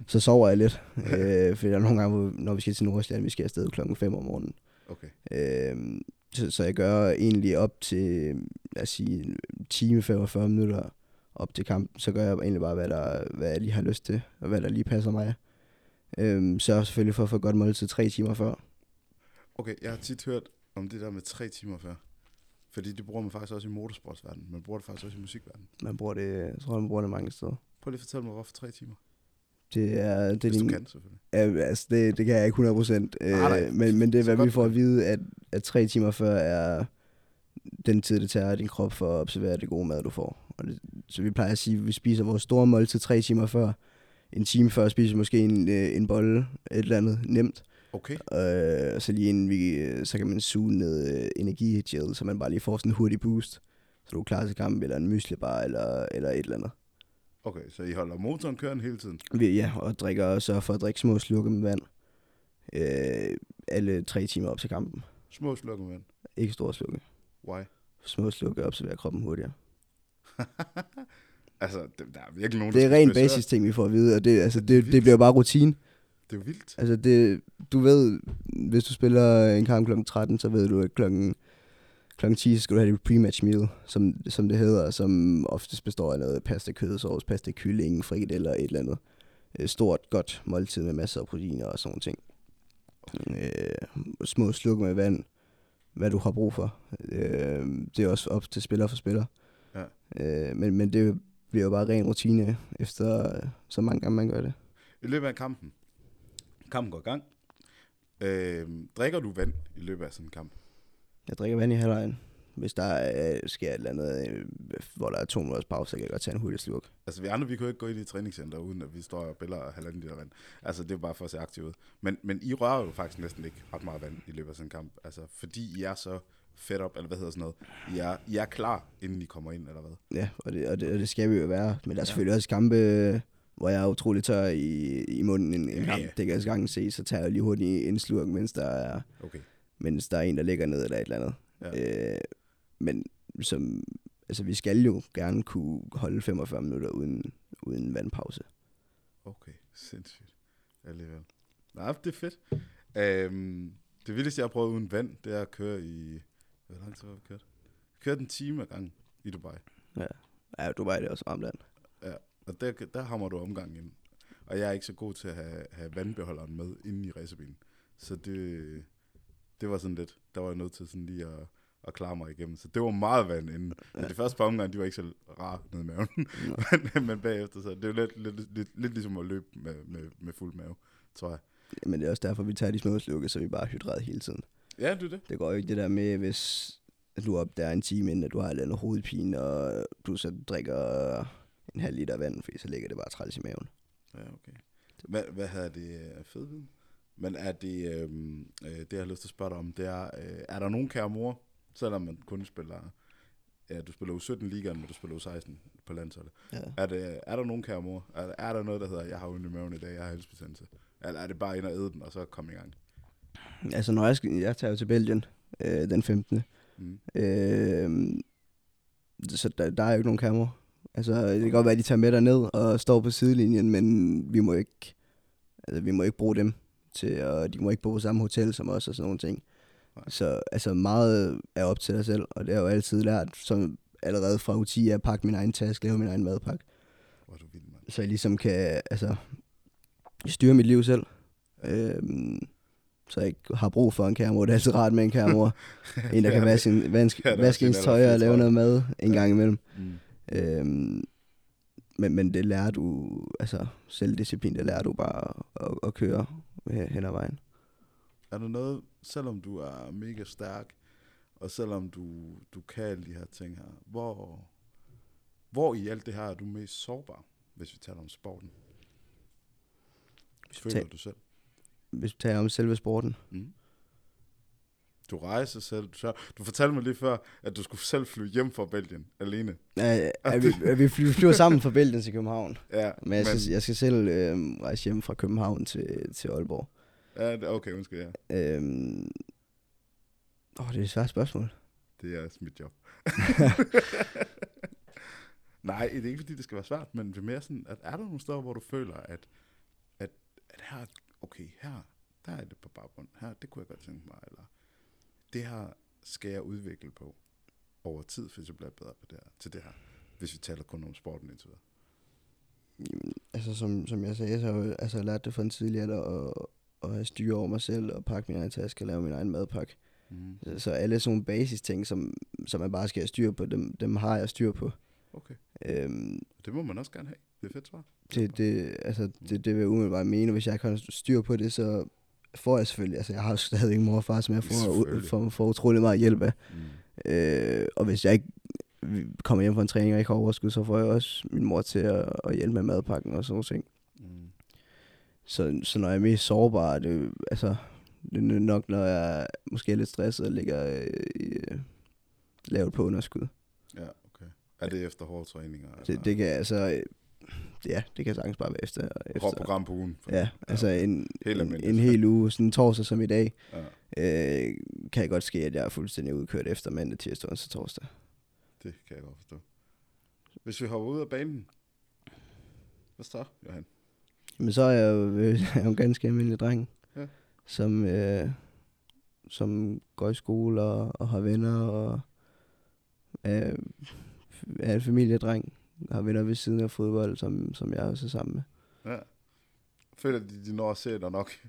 så sover jeg lidt. øh, for der er nogle gange, når vi skal til Nordsjælland, vi skal afsted klokken 5 om morgenen. Okay. Øh, så, så jeg gør egentlig op til, lad os sige, time, 45 minutter op til kampen, så gør jeg egentlig bare, hvad, der, hvad jeg lige har lyst til, og hvad der lige passer mig. Øhm, sørger selvfølgelig for at få godt måltid tre timer før. Okay, jeg har tit hørt om det der med tre timer før. Fordi det bruger man faktisk også i motorsportsverdenen. Man bruger det faktisk også i musikverdenen. Man bruger det, jeg tror, man bruger det mange steder. Prøv lige at fortælle mig, hvorfor tre timer? Det er, det er Hvis du din, kan, selvfølgelig. Ja, altså det, det kan jeg ikke 100 procent. Øh, men, men det er, hvad vi får du at vide, at, at tre timer før er den tid, det tager din krop for at observere det gode mad, du får. Og det, så vi plejer at sige, at vi spiser vores store måltid tre timer før. En time før spiser vi måske en, øh, en bolle, et eller andet nemt. Okay. Øh, og så lige inden vi, øh, så kan man suge ned øh, energigel, så man bare lige får sådan en hurtig boost. Så du er klar til kamp, eller en mysli bar, eller, eller et eller andet. Okay, så I holder motoren kørende hele tiden? Vi, ja, og drikker sørger for at drikke små slurke med vand. Øh, alle tre timer op til kampen. Små slukker vand. Ikke store slurke. Why? Små slurke observerer kroppen hurtigere. altså, det, der er virkelig nogen, Det er ren basis ting, vi får at vide, og det, altså, det, vildt. det bliver bare rutine. Det er jo vildt. Altså det, du ved, hvis du spiller en kamp kl. 13, så ved du, at klokken klokken 10 så skal du have dit pre-match meal, som, som det hedder, som oftest består af noget pasta kødsovs, pasta kylling, frikadeller eller et eller andet. Øh, Stort, godt måltid med masser af proteiner og sådan ting. Øh, små sluk med vand, hvad du har brug for. Øh, det er også op til spiller for spiller. Ja. Øh, men, men det bliver jo bare ren rutine, efter så mange gange man gør det. I løbet af kampen. Kampen går i gang. Øh, drikker du vand i løbet af sådan en kamp? Jeg drikker vand i halvlejen. Hvis der er, sker et eller andet, øh, hvor der er to minutters pause, så kan jeg godt tage en hurtig slurk. Altså, vi andre, vi jo ikke gå ind i træningscenter, uden at vi står og biller halvanden liter vand. Altså, det er bare for at se aktivt ud. Men, men I rører jo faktisk næsten ikke ret meget vand i løbet af sådan en kamp. Altså, fordi I er så fedt op, eller hvad hedder sådan noget. I er, I er klar, inden I kommer ind, eller hvad? Ja, og det, og det, og det skal vi jo være. Men der er Ja. selvfølgelig også kampe, øh, hvor jeg er utrolig tør i, i munden en, en Ja, ja. Det kan jeg gange se, så tager jeg lige hurtigt en slurk, mens der er, Okay. mens der er en, der ligger ned eller et eller andet. Ja. Øh, men som, altså, vi skal jo gerne kunne holde 45 minutter uden, uden vandpause. Okay, sindssygt. Alligevel. Nej, det er fedt. Øhm, det vildeste, jeg har prøvet uden vand, det er at køre i... Hvor lang tid har vi kørt? Vi kørte en time ad gangen i Dubai. Ja, du var det også varmt land. Og der, der hammer du omgang ind. Og jeg er ikke så god til at have, have vandbeholderen med inde i racerbilen. Så det, det var sådan lidt, der var jeg nødt til sådan lige at, at klare mig igennem. Så det var meget vand inden. Ja. Ja. Det første par omgang, de var ikke så rare nede i maven. Men, men bagefter, så det jo lidt, lidt, lidt, lidt ligesom at løbe med, med, med fuld mave, tror jeg. Men det er også derfor, vi tager de små slukke, så vi bare er hydreret hele tiden. Ja, det er det. Det går jo ikke det der med, hvis du er op der en time inden, at du har et eller andet hovedpine, og du så drikker en halv liter vand, fordi så ligger det bare træls i maven. Ja, okay. Hvad, hvad havde det af fedviden? Men er det, øh, øh, det jeg har lyst til at spørge dig om, det er, øh, er der nogen kære mor, selvom man kun spiller, ja, du spiller U17 ligaen, men du spiller U16 på landsholdet. Ja. Er, det, er der nogen kære mor? Er, er der noget, der hedder, jeg har ondt i maven i dag, jeg har halsbetændelse? Eller er det bare ind og æde den, og så komme i gang? Altså, når jeg, skal, jeg tager jo til Belgien øh, den 15. Mm. Øh, så der, der er jo ikke nogen kamera. Altså, det kan godt være, at de tager med derned og står på sidelinjen, men vi må ikke, altså, vi må ikke bruge dem til, og de må ikke bo på samme hotel som os og sådan nogle ting. Nej. Så altså, meget er op til dig selv, og det har jeg jo altid lært, som allerede fra U10 at pakke min egen taske, lave min egen madpakke, Hvor du vild, mand. så jeg ligesom kan altså, styre mit liv selv. Øhm, så jeg ikke har brug for en kamera. Det er altid rart med en kamera. en, der kan vaske, en, vaske, Ja, vaske ens en tøj og lave noget mad en Ja. gang imellem. Mm. Øhm, men, men det lærer du, altså selvdisciplin, det lærer du bare at, at, at køre hen ad vejen. Er der noget, selvom du er mega stærk, og selvom du, du kan alle de her ting her, hvor, hvor i alt det her er du mest sårbar, hvis vi taler om sporten? Føler Ta- du selv? Hvis vi taler om selve sporten. Mm. Du rejser selv. Du, fortalte mig lige før, at du skulle selv flyve hjem fra Belgien alene. Ja, ja, vi, vi fly- flyver sammen fra Belgien til København. Ja, Men jeg skal, jeg skal selv øh, rejse hjem fra København til, til Aalborg. ja, det- okay, undskyld, ja. Øhm, åh, det er et svært spørgsmål. Det er mit job. Nej, det er ikke fordi, det skal være svært, men det er mere sådan, at er der nogle steder, hvor du føler, at, at, at her, okay, her, der er det på baggrund, her, det kunne jeg godt tænke mig, eller det her skal jeg udvikle på over tid, hvis jeg bliver bedre på det her, til det her, hvis vi taler kun om sporten indtil videre. Jamen, altså som, som jeg sagde, så har jeg jo altså, lært det fra en tidlig alder at, at have styre over mig selv og pakke min egen taske og lave min egen madpakke. Mm. Så, så alle sådan nogle basis ting, som, som man bare skal have styr på, dem, dem har jeg styr på. Okay, Øhm, det må man også gerne have. Det er fedt svar. det, det, altså, det, det vil jeg umiddelbart mene. Hvis jeg ikke har styr på det, så får jeg selvfølgelig, altså jeg har stadig ikke mor og far, som jeg får, får, får utrolig meget hjælp af. Mm. Øh, og hvis jeg ikke kommer hjem fra en træning og ikke har overskud, så får jeg også min mor til at, at hjælpe med madpakken og sådan noget ting. Mm. Så, så når jeg er mest sårbar, det, jo- altså, det er nok, når jeg måske er lidt stresset og ligger øh, i, øh, lavt på underskud. Ja, okay. Er det efter hårde træninger? Det, det kan altså, ja, det kan sagtens bare være efter. Efter program på ugen? ja, altså en, Helt en, en hel uge, sådan en torsdag som i dag, Ja. øh, kan godt ske, at jeg er fuldstændig udkørt efter mandag, tirsdag, onsdag, torsdag. Det kan jeg godt forstå. Hvis vi hopper ud af banen, hvad så, Johan? Men så er jeg jo, øh, jeg jo en ganske almindelig dreng, Ja. som, øh, som går i skole og, og har venner og er, er en familiedreng. Har venner ved siden af fodbold, som, som jeg også er sammen med. Ja. Føler de, de når at se dig nok?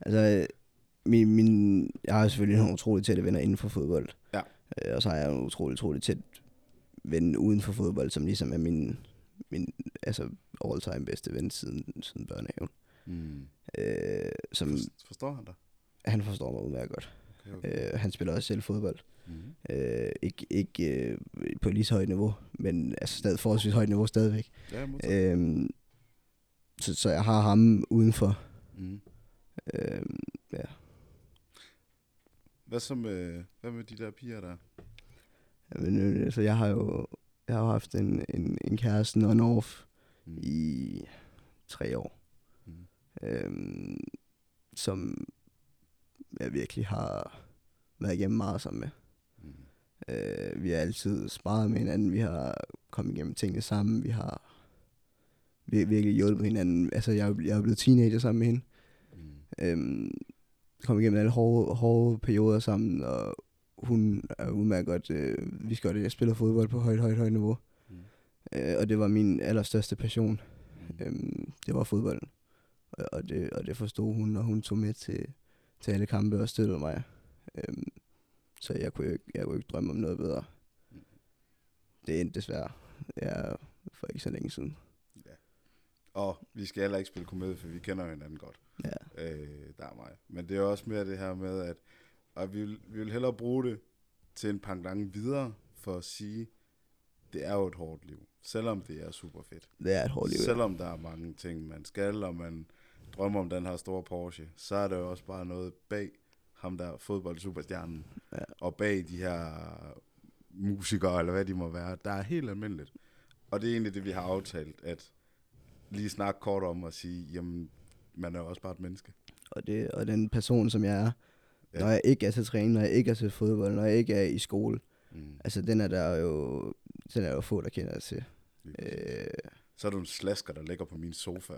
Altså, øh, min, min, jeg har selvfølgelig nogle utroligt tætte venner inden for fodbold. Ja. Øh, og så har jeg en utroligt, utroligt tæt ven uden for fodbold, som ligesom er min, min altså all-time bedste ven siden, siden børnehaven. Mm. Øh, som, For, forstår han dig? han forstår mig udmærket godt. Okay. Øh, han spiller også selv fodbold. Mm. Øh, ikke ikke øh, på lige så højt niveau, men altså stadig forholdsvis højt niveau stadigvæk. Ja, modtaget. Øh, så, så jeg har ham udenfor. Mm. Øh, ja. Hvad så med, hvad med de der piger der? Men, øh, altså, jeg har jo jeg har haft en, en, en kæreste on off Mm. i tre år, Mm. øhm, som jeg virkelig har været igennem meget sammen med. Mm. Øh, vi har altid sparet med hinanden, vi har kommet igennem tingene sammen, vi har vir- virkelig hjulpet hinanden. Altså, jeg, jeg er blevet teenager sammen med hende. Mm. Øhm, kom igennem alle hårde, hårde perioder sammen, og hun er udmærket godt, øh, vi skal godt, jeg spiller fodbold på højt, højt, højt niveau. Mm. Øh, og det var min allerstørste passion. Mm. Øhm, det var fodbolden. Og, og, det, og det forstod hun, og hun tog med til, til alle kampe og støttede mig. Øhm, så jeg kunne, ikke, jeg kunne ikke drømme om noget bedre. Det endte desværre. Jeg for ikke så længe siden. Og vi skal heller ikke spille komedie, for vi kender hinanden godt. Ja. Øh, der er mig. Men det er også mere det her med, at og vi, vil, vi vil hellere bruge det til en pangdang videre, for at sige, det er jo et hårdt liv. Selvom det er super fedt. Det er et hårdt liv. ja. Selvom der er mange ting, man skal, og man, drømmer om den her store Porsche, så er der jo også bare noget bag ham der fodboldsuperstjernen, Ja. og bag de her musikere, eller hvad de må være, der er helt almindeligt. Og det er egentlig det, vi har aftalt, at lige snakke kort om og sige, jamen, man er jo også bare et menneske. Og, det, og den person, som jeg er, Ja. ja. når jeg ikke er til træning, når jeg ikke er til fodbold, når jeg ikke er i skole, Mm. altså den er der jo, den er jo få, der kender til. Øh. Så er du en slasker, der ligger på min sofa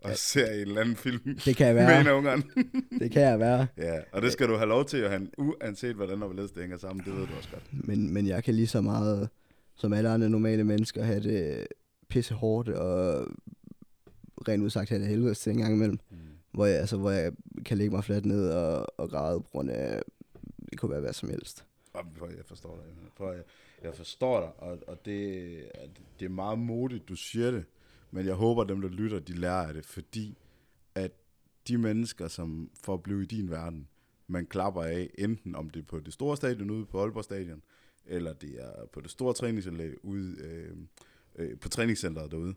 og ja. Ser en eller anden film det kan jeg med en være. af ungerne. det kan jeg være. ja, og det skal du have lov til, Johan, uanset hvordan og hvorledes det hænger sammen, det ved du også godt. Men, men jeg kan lige så meget, som alle andre normale mennesker, have det pisse hårdt og rent udsagt have det helvede til en gang imellem. Mm. Hvor jeg, altså, hvor jeg kan lægge mig fladt ned og, og græde på grund af, det kunne være hvad som helst. Jeg forstår dig. Prøv, jeg, jeg forstår dig, og, og det, det er meget modigt, du siger det. Men jeg håber, at dem, der lytter, de lærer af det, fordi at de mennesker, som får at blive i din verden, man klapper af, enten om det er på det store stadion ude på Aalborg Stadion, eller det er på det store træningsanlæg ude øh, øh, på træningscenteret derude,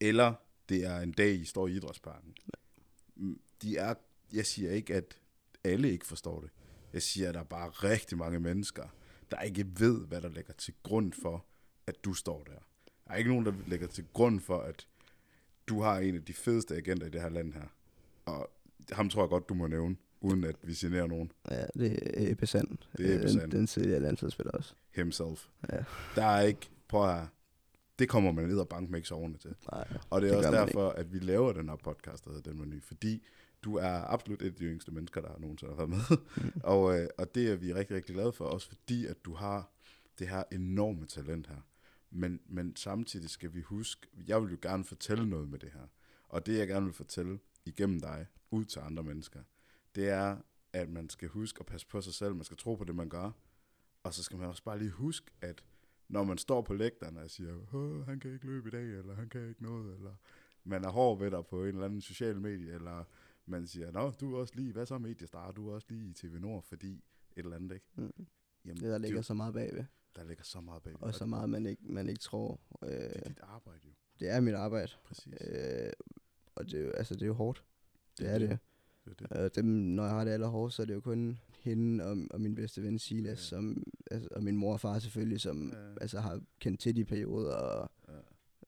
eller det er en dag, I står i idrætsparken. De er, jeg siger ikke, at alle ikke forstår det. Jeg siger, at der er bare rigtig mange mennesker, der ikke ved, hvad der ligger til grund for, at du står der. Der er ikke nogen, der lægger til grund for, at du har en af de fedeste agenter i det her land her. Og ham tror jeg godt, du må nævne, uden at vi generer nogen. Ja, det er Ebbe Sand. Det er Ebbe Sand. Den, den tidligere landsholdsspiller også. Himself. Ja. Der er ikke, prøv her, det kommer man ned og banke med ikke soverne til. Nej, Og det er Det også derfor, at vi laver den her podcast, der hedder Den Menu, fordi du er absolut et af de yngste mennesker, der har nogensinde har været med. og, øh, og det er vi rigtig, rigtig glade for, også fordi, at du har det her enorme talent her. Men, men samtidig skal vi huske, jeg vil jo gerne fortælle noget med det her. Og det, jeg gerne vil fortælle igennem dig, ud til andre mennesker, det er, at man skal huske at passe på sig selv. Man skal tro på det, man gør. Og så skal man også bare lige huske, at når man står på lægterne og siger, Åh, han kan ikke løbe i dag, eller han kan ikke noget, eller man er hård ved dig på en eller anden social medie, eller man siger, nå, du er også lige, hvad så mediestar, du er også lige i TV Nord, fordi et eller andet, ikke? Mm. Jamen, det der ligger er jo- så meget bagved. der ligger så meget bag. Og så meget, man ikke, man ikke tror. Øh, Det er dit arbejde jo, det er mit arbejde. præcis. Øh, og det er, altså, det er jo hårdt. Det Det er det. det. det, er det. Og dem, når jeg har det allerhårdest, så er det jo kun hende og, og min bedste ven Silas, Ja. som, altså, og min mor og far selvfølgelig, som ja. altså, har kendt til de perioder. Og, Ja.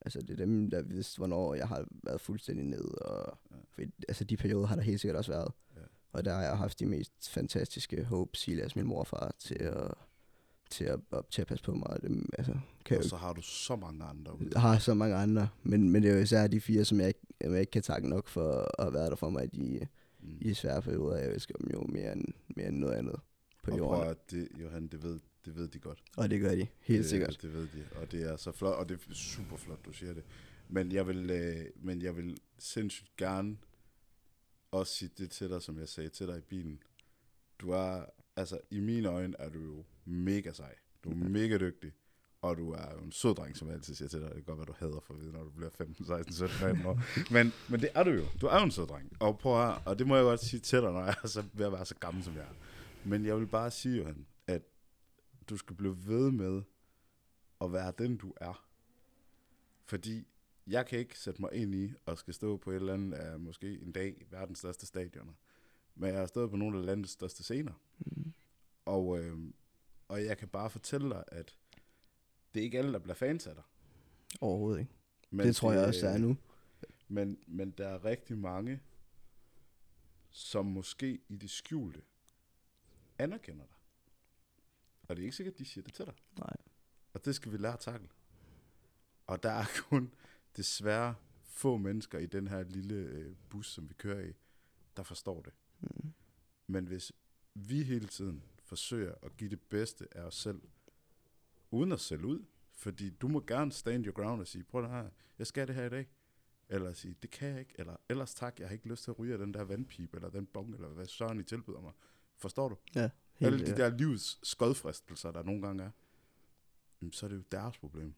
Altså, det er dem, der vidste, hvornår jeg har været fuldstændig ned. Og, Ja. for, altså, de perioder har der helt sikkert også været. Ja. Og der har jeg haft de mest fantastiske håb, Silas, min mor og far, til at, til at, op, til at passe på mig. Og dem, altså, kan Og så har du så mange andre jeg har så mange andre, men, men det er jo især de fire, som jeg ikke, jeg ikke kan takke nok for at have været der for mig i de, Mm. i svære perioder. Jeg elsker dem jo mere end, mere end noget andet på og jorden. at det, Johan, det ved, det ved de godt. Og det gør de, helt det, sikkert. Det ved de, og det er så flot, og det er super flot, du siger det. Men jeg vil, øh, men jeg vil sindssygt gerne også sige det til dig, som jeg sagde til dig i bilen. Du er, altså i mine øjne er du jo mega sej. Du er mega dygtig. Og du er jo en sød dreng, som jeg altid siger til dig. Det kan godt være, du hader for at vide, når du bliver 15, 16, 17, 18 år. Men, men det er du jo. Du er jo en sød dreng. Og, prøv at, og det må jeg godt sige til dig, når jeg er så, ved at være så gammel, som jeg er. Men jeg vil bare sige, Johan, du skal blive ved med at være den, du er. Fordi jeg kan ikke sætte mig ind i og skal stå på et eller andet, uh, måske en dag, verdens største stadioner. Men jeg har stået på nogle af landets største scener. Mm. Og, øh, og jeg kan bare fortælle dig, at det er ikke alle, der bliver fans af dig. Overhovedet ikke. Men det tror jeg også, der er nu. Men, men der er rigtig mange, som måske i det skjulte anerkender dig. Og det er ikke sikkert, at de siger det til dig. Nej. Og det skal vi lære at takle. Og der er kun desværre få mennesker i den her lille øh, bus, som vi kører i, der forstår det. Mm. Men hvis vi hele tiden forsøger at give det bedste af os selv, uden at sælge ud, fordi du må gerne stand your ground og sige, prøv at her, jeg skal det her i dag. Eller sige, det kan jeg ikke, eller ellers tak, jeg har ikke lyst til at ryge af den der vandpipe, eller den bong, eller hvad Søren I tilbyder mig. Forstår du? Ja, Alle helt, de der livs skodfristelser, der nogle gange er, jamen, så er det jo deres problem.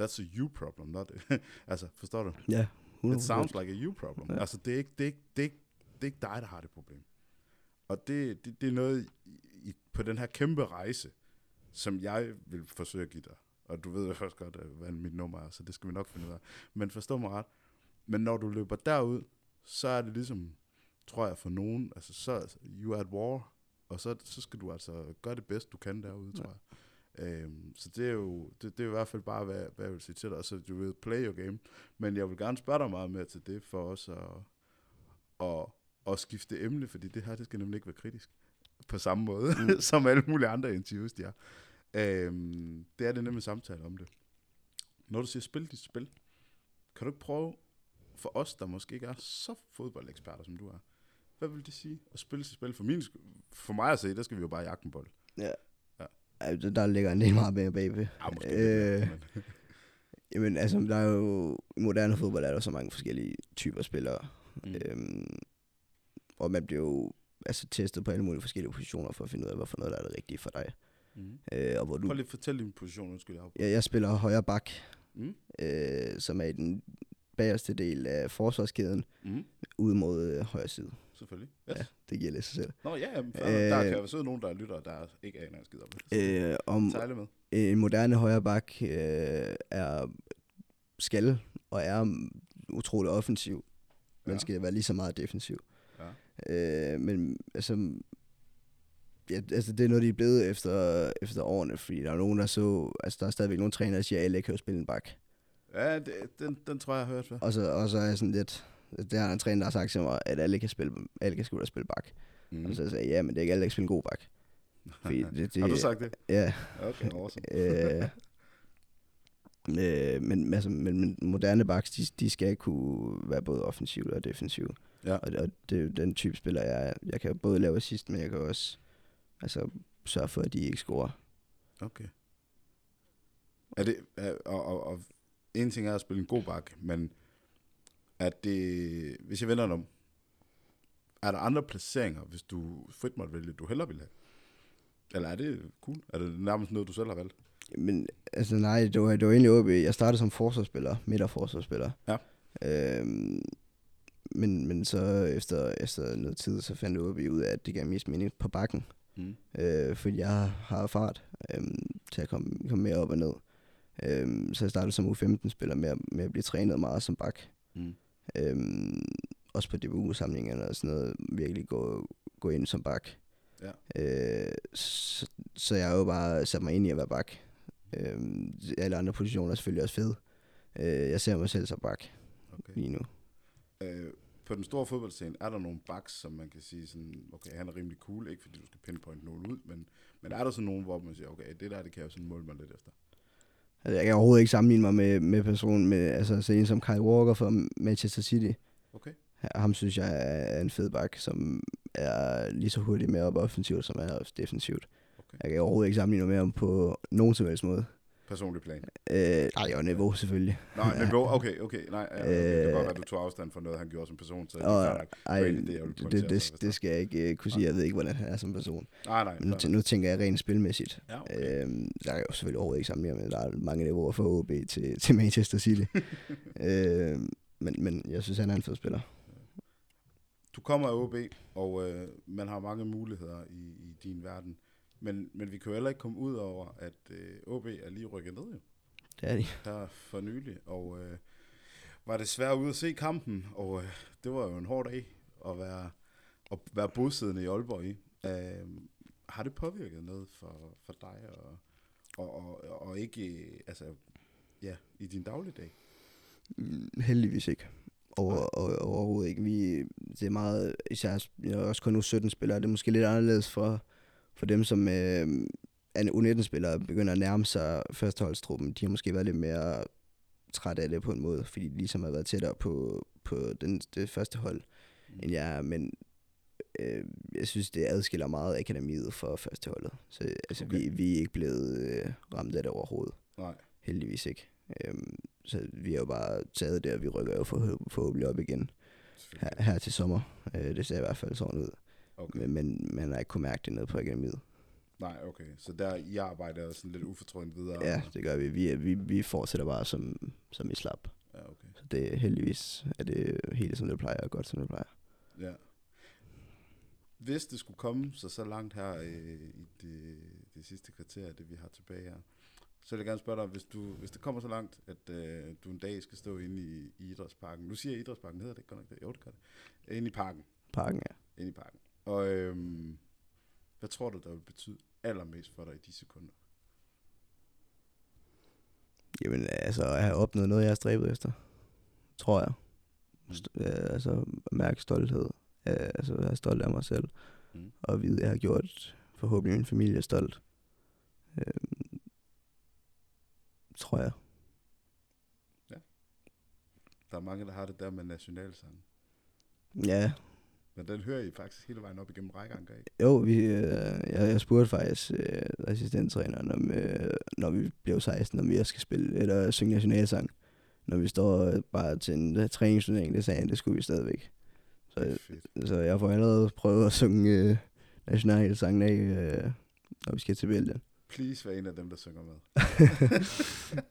That's a you problem, not altså, forstår du? Ja, 100%. It sounds like a you problem. Ja. Altså, det er, ikke, det, er ikke, det, er ikke, det er ikke dig, der har det problem. Og det, det, det er noget i, på den her kæmpe rejse, som jeg vil forsøge at give dig. Og du ved jo først godt, øh, hvad mit nummer er, så det skal vi nok finde ud af. Men forstå mig ret. Men når du løber derud, så er det ligesom, tror jeg for nogen, altså så, you are at war, og så, så skal du altså gøre det bedst, du kan derude, tror jeg. Øhm, så det er jo det, det er i hvert fald bare, hvad, hvad jeg vil sige til dig. Så du vil play your game. Men jeg vil gerne spørge dig meget mere til det, for os at, at, at skifte emne, fordi det her, det skal nemlig ikke være kritisk på samme måde, mm. som alle mulige andre interviews, de er. Øhm, det er det nemlig samtale om det. Når du siger spil dit spil, kan du ikke prøve for os, der måske ikke er så fodboldeksperter, som du er, hvad vil det sige at spille sit spil? For, min, for mig at se, der skal vi jo bare jagte en bold. Ja. ja. ja der ligger en del meget mere bagved. Ja, måske øh. Jamen, altså, der er jo, i moderne fodbold er der så mange forskellige typer spillere. Mm. Øhm, og man bliver jo altså, testet på alle mulige forskellige positioner for at finde ud af, hvorfor noget der er det rigtige for dig. Mm. Øh, og hvor du, Prøv lige at fortælle din position, undskyld. Jeg, ja, jeg spiller højre bak, mm. øh, som er i den bagerste del af forsvarskæden, mm. ud mod øh, højre side. Selvfølgelig. Yes. Ja, det giver lidt sig selv. Nå ja, jamen, øh, der kan sidde nogen, der lytter, der ikke aner en skid om det. Øh, om med. En moderne højre bak øh, er skal og er utrolig offensiv, men ja. skal være lige så meget defensiv. Ja. Øh, men altså, ja, altså, det er noget, de er blevet efter, efter årene, fordi der er nogen, der så, altså der er stadigvæk nogle trænere, der siger, at alle kan jo spille en bak. Ja, det, den, den tror jeg, jeg har hørt før. Og så, og så er jeg sådan lidt, det har en træner, der har sagt til mig, at alle kan spille, alle kan spille, spille bak. Mm. Og så sagde jeg, ja, men det er ikke alle, der kan spille en god bak. Fordi det, det, har du sagt det? Ja. Okay, awesome. øh, øh, men, altså, men, men moderne backs, de, de skal kunne være både offensiv og defensiv. Ja. Og, og det er den type spiller, jeg Jeg kan både lave assist, men jeg kan også altså, sørge for, at de ikke scorer. Okay. Er det, er, og, og, og en ting er at spille en god bak, men at det, hvis jeg vender om, er der andre placeringer, hvis du frit måtte vælge, du hellere vil have? Eller er det cool? Er det nærmest noget, du selv har valgt? Men altså nej, det var, det var egentlig OB. Jeg startede som forsvarsspiller, midterforsvarsspiller. Ja. Øhm, men, men så efter, efter noget tid, så fandt OB ud af, at det gav mest mening på bakken. Mm. Øh, fordi jeg har fart øh, til at komme, komme mere op og ned. Øh, så jeg startede som U15-spiller med, med at blive trænet meget som bak. Mm. Øh, også på DBU-samlingerne og sådan noget, virkelig gå, gå ind som bak. Ja. Øh, så, så jeg har jo bare sat mig ind i at være bak. Øh, alle andre positioner er selvfølgelig også fede. Øh, jeg ser mig selv som bak okay. lige nu. Øh, på den store fodboldscene, er der nogle backs, som man kan sige sådan, okay, han er rimelig cool, ikke fordi du skal pinpoint nogen ud, men, men er der sådan nogen, hvor man siger, okay, det der, det kan jeg sådan måle mig lidt efter? Altså, jeg kan overhovedet ikke sammenligne mig med, med personen, med, altså så en som Kyle Walker fra Manchester City. Okay. Ham synes jeg er en fed bak, som er lige så hurtig med op offensivt, som er defensivt. Okay. Jeg kan overhovedet ikke sammenligne mig med ham på nogen som helst måde personlig plan? Øh, nej, jo, niveau selvfølgelig. Nej, niveau, okay, okay. Nej, ja, okay. det kan godt være, at du tog afstand fra noget, han gjorde som person. Så og, det, ej, det, det, det, det, det skal jeg ikke uh, kunne sige. Jeg ved ikke, hvordan han er som person. Nej, nej. Men nu, nu tænker jeg rent spilmæssigt. Ja, okay. øhm, der er jo selvfølgelig overhovedet ikke sammenlignet, men der er mange niveauer fra OB til, til Manchester City. øhm, men, men jeg synes, han er en fed spiller. Du kommer af OB, og øh, man har mange muligheder i, i din verden. Men, men vi kan jo heller ikke komme ud over, at øh, OB er lige rykket ned jo. Det er de. Her for nylig. Og øh, var det svært ude at se kampen, og øh, det var jo en hård dag at være, at være bosiddende i Aalborg i. Øh, har det påvirket noget for, for dig, og, og, og, og ikke altså, ja, i din dagligdag? Mm, heldigvis ikke. Over, over, overhovedet ikke. Vi, det er meget, især jeg er også kun nu 17 spillere, det er måske lidt anderledes for, for dem, som øh, er U19-spillere, begynder at nærme sig førsteholdstruppen, de har måske været lidt mere træt af det på en måde, fordi de ligesom har været tættere på, på den, det første hold, mm. end jeg er, men øh, jeg synes, det adskiller meget akademiet for førsteholdet. Så altså, okay. vi, vi er ikke blevet øh, ramt af det overhovedet. Nej. Heldigvis ikke. Øhm, så vi har jo bare taget det, og vi rykker jo forhåbentlig op igen her, her til sommer. Øh, det ser i hvert fald sådan ud. Okay. Men, men man har ikke kunnet mærke det nede på akademiet. Nej, okay. Så der I arbejder sådan lidt ufortrødent videre? Ja, det gør vi. Vi, vi, vi fortsætter bare som, som i slap. Ja, okay. Så det er heldigvis er det helt som det plejer, og godt som det plejer. Ja. Hvis det skulle komme så så langt her øh, i det, det sidste kvarter, det vi har tilbage her, Så vil jeg gerne spørge dig, hvis, du, hvis det kommer så langt, at øh, du en dag skal stå inde i, i idrætsparken. Nu siger jeg idrætsparken, hedder det ikke godt nok det? Jo, det gør det. Inde i parken. Parken, ja. Inde i parken. Og øhm, hvad tror du, der vil betyde allermest for dig i de sekunder? Jamen, altså, at have opnået noget, jeg har stræbet efter. Tror jeg. St- øh, altså, mærke stolthed. Øh, altså, være stolt af mig selv. Mm. Og vide, at jeg har gjort forhåbentlig min familie stolt. Øh, tror jeg. Der er mange, der har det der med nationalsangen. Ja, Men den hører I faktisk hele vejen op igennem rækkeanker af. jo, vi, øh, jeg, jeg spurgte faktisk øh, assistenttræneren, om, øh, når vi blev 16, om vi også skal spille eller synge nationalsang. Når vi står øh, bare til en uh, træningsturnering, det sagde han, det skulle vi stadigvæk. Så, så jeg får allerede prøvet at synge øh, nationalsangen af, øh, når vi skal til Belgien. Please vær en af dem, der synger med.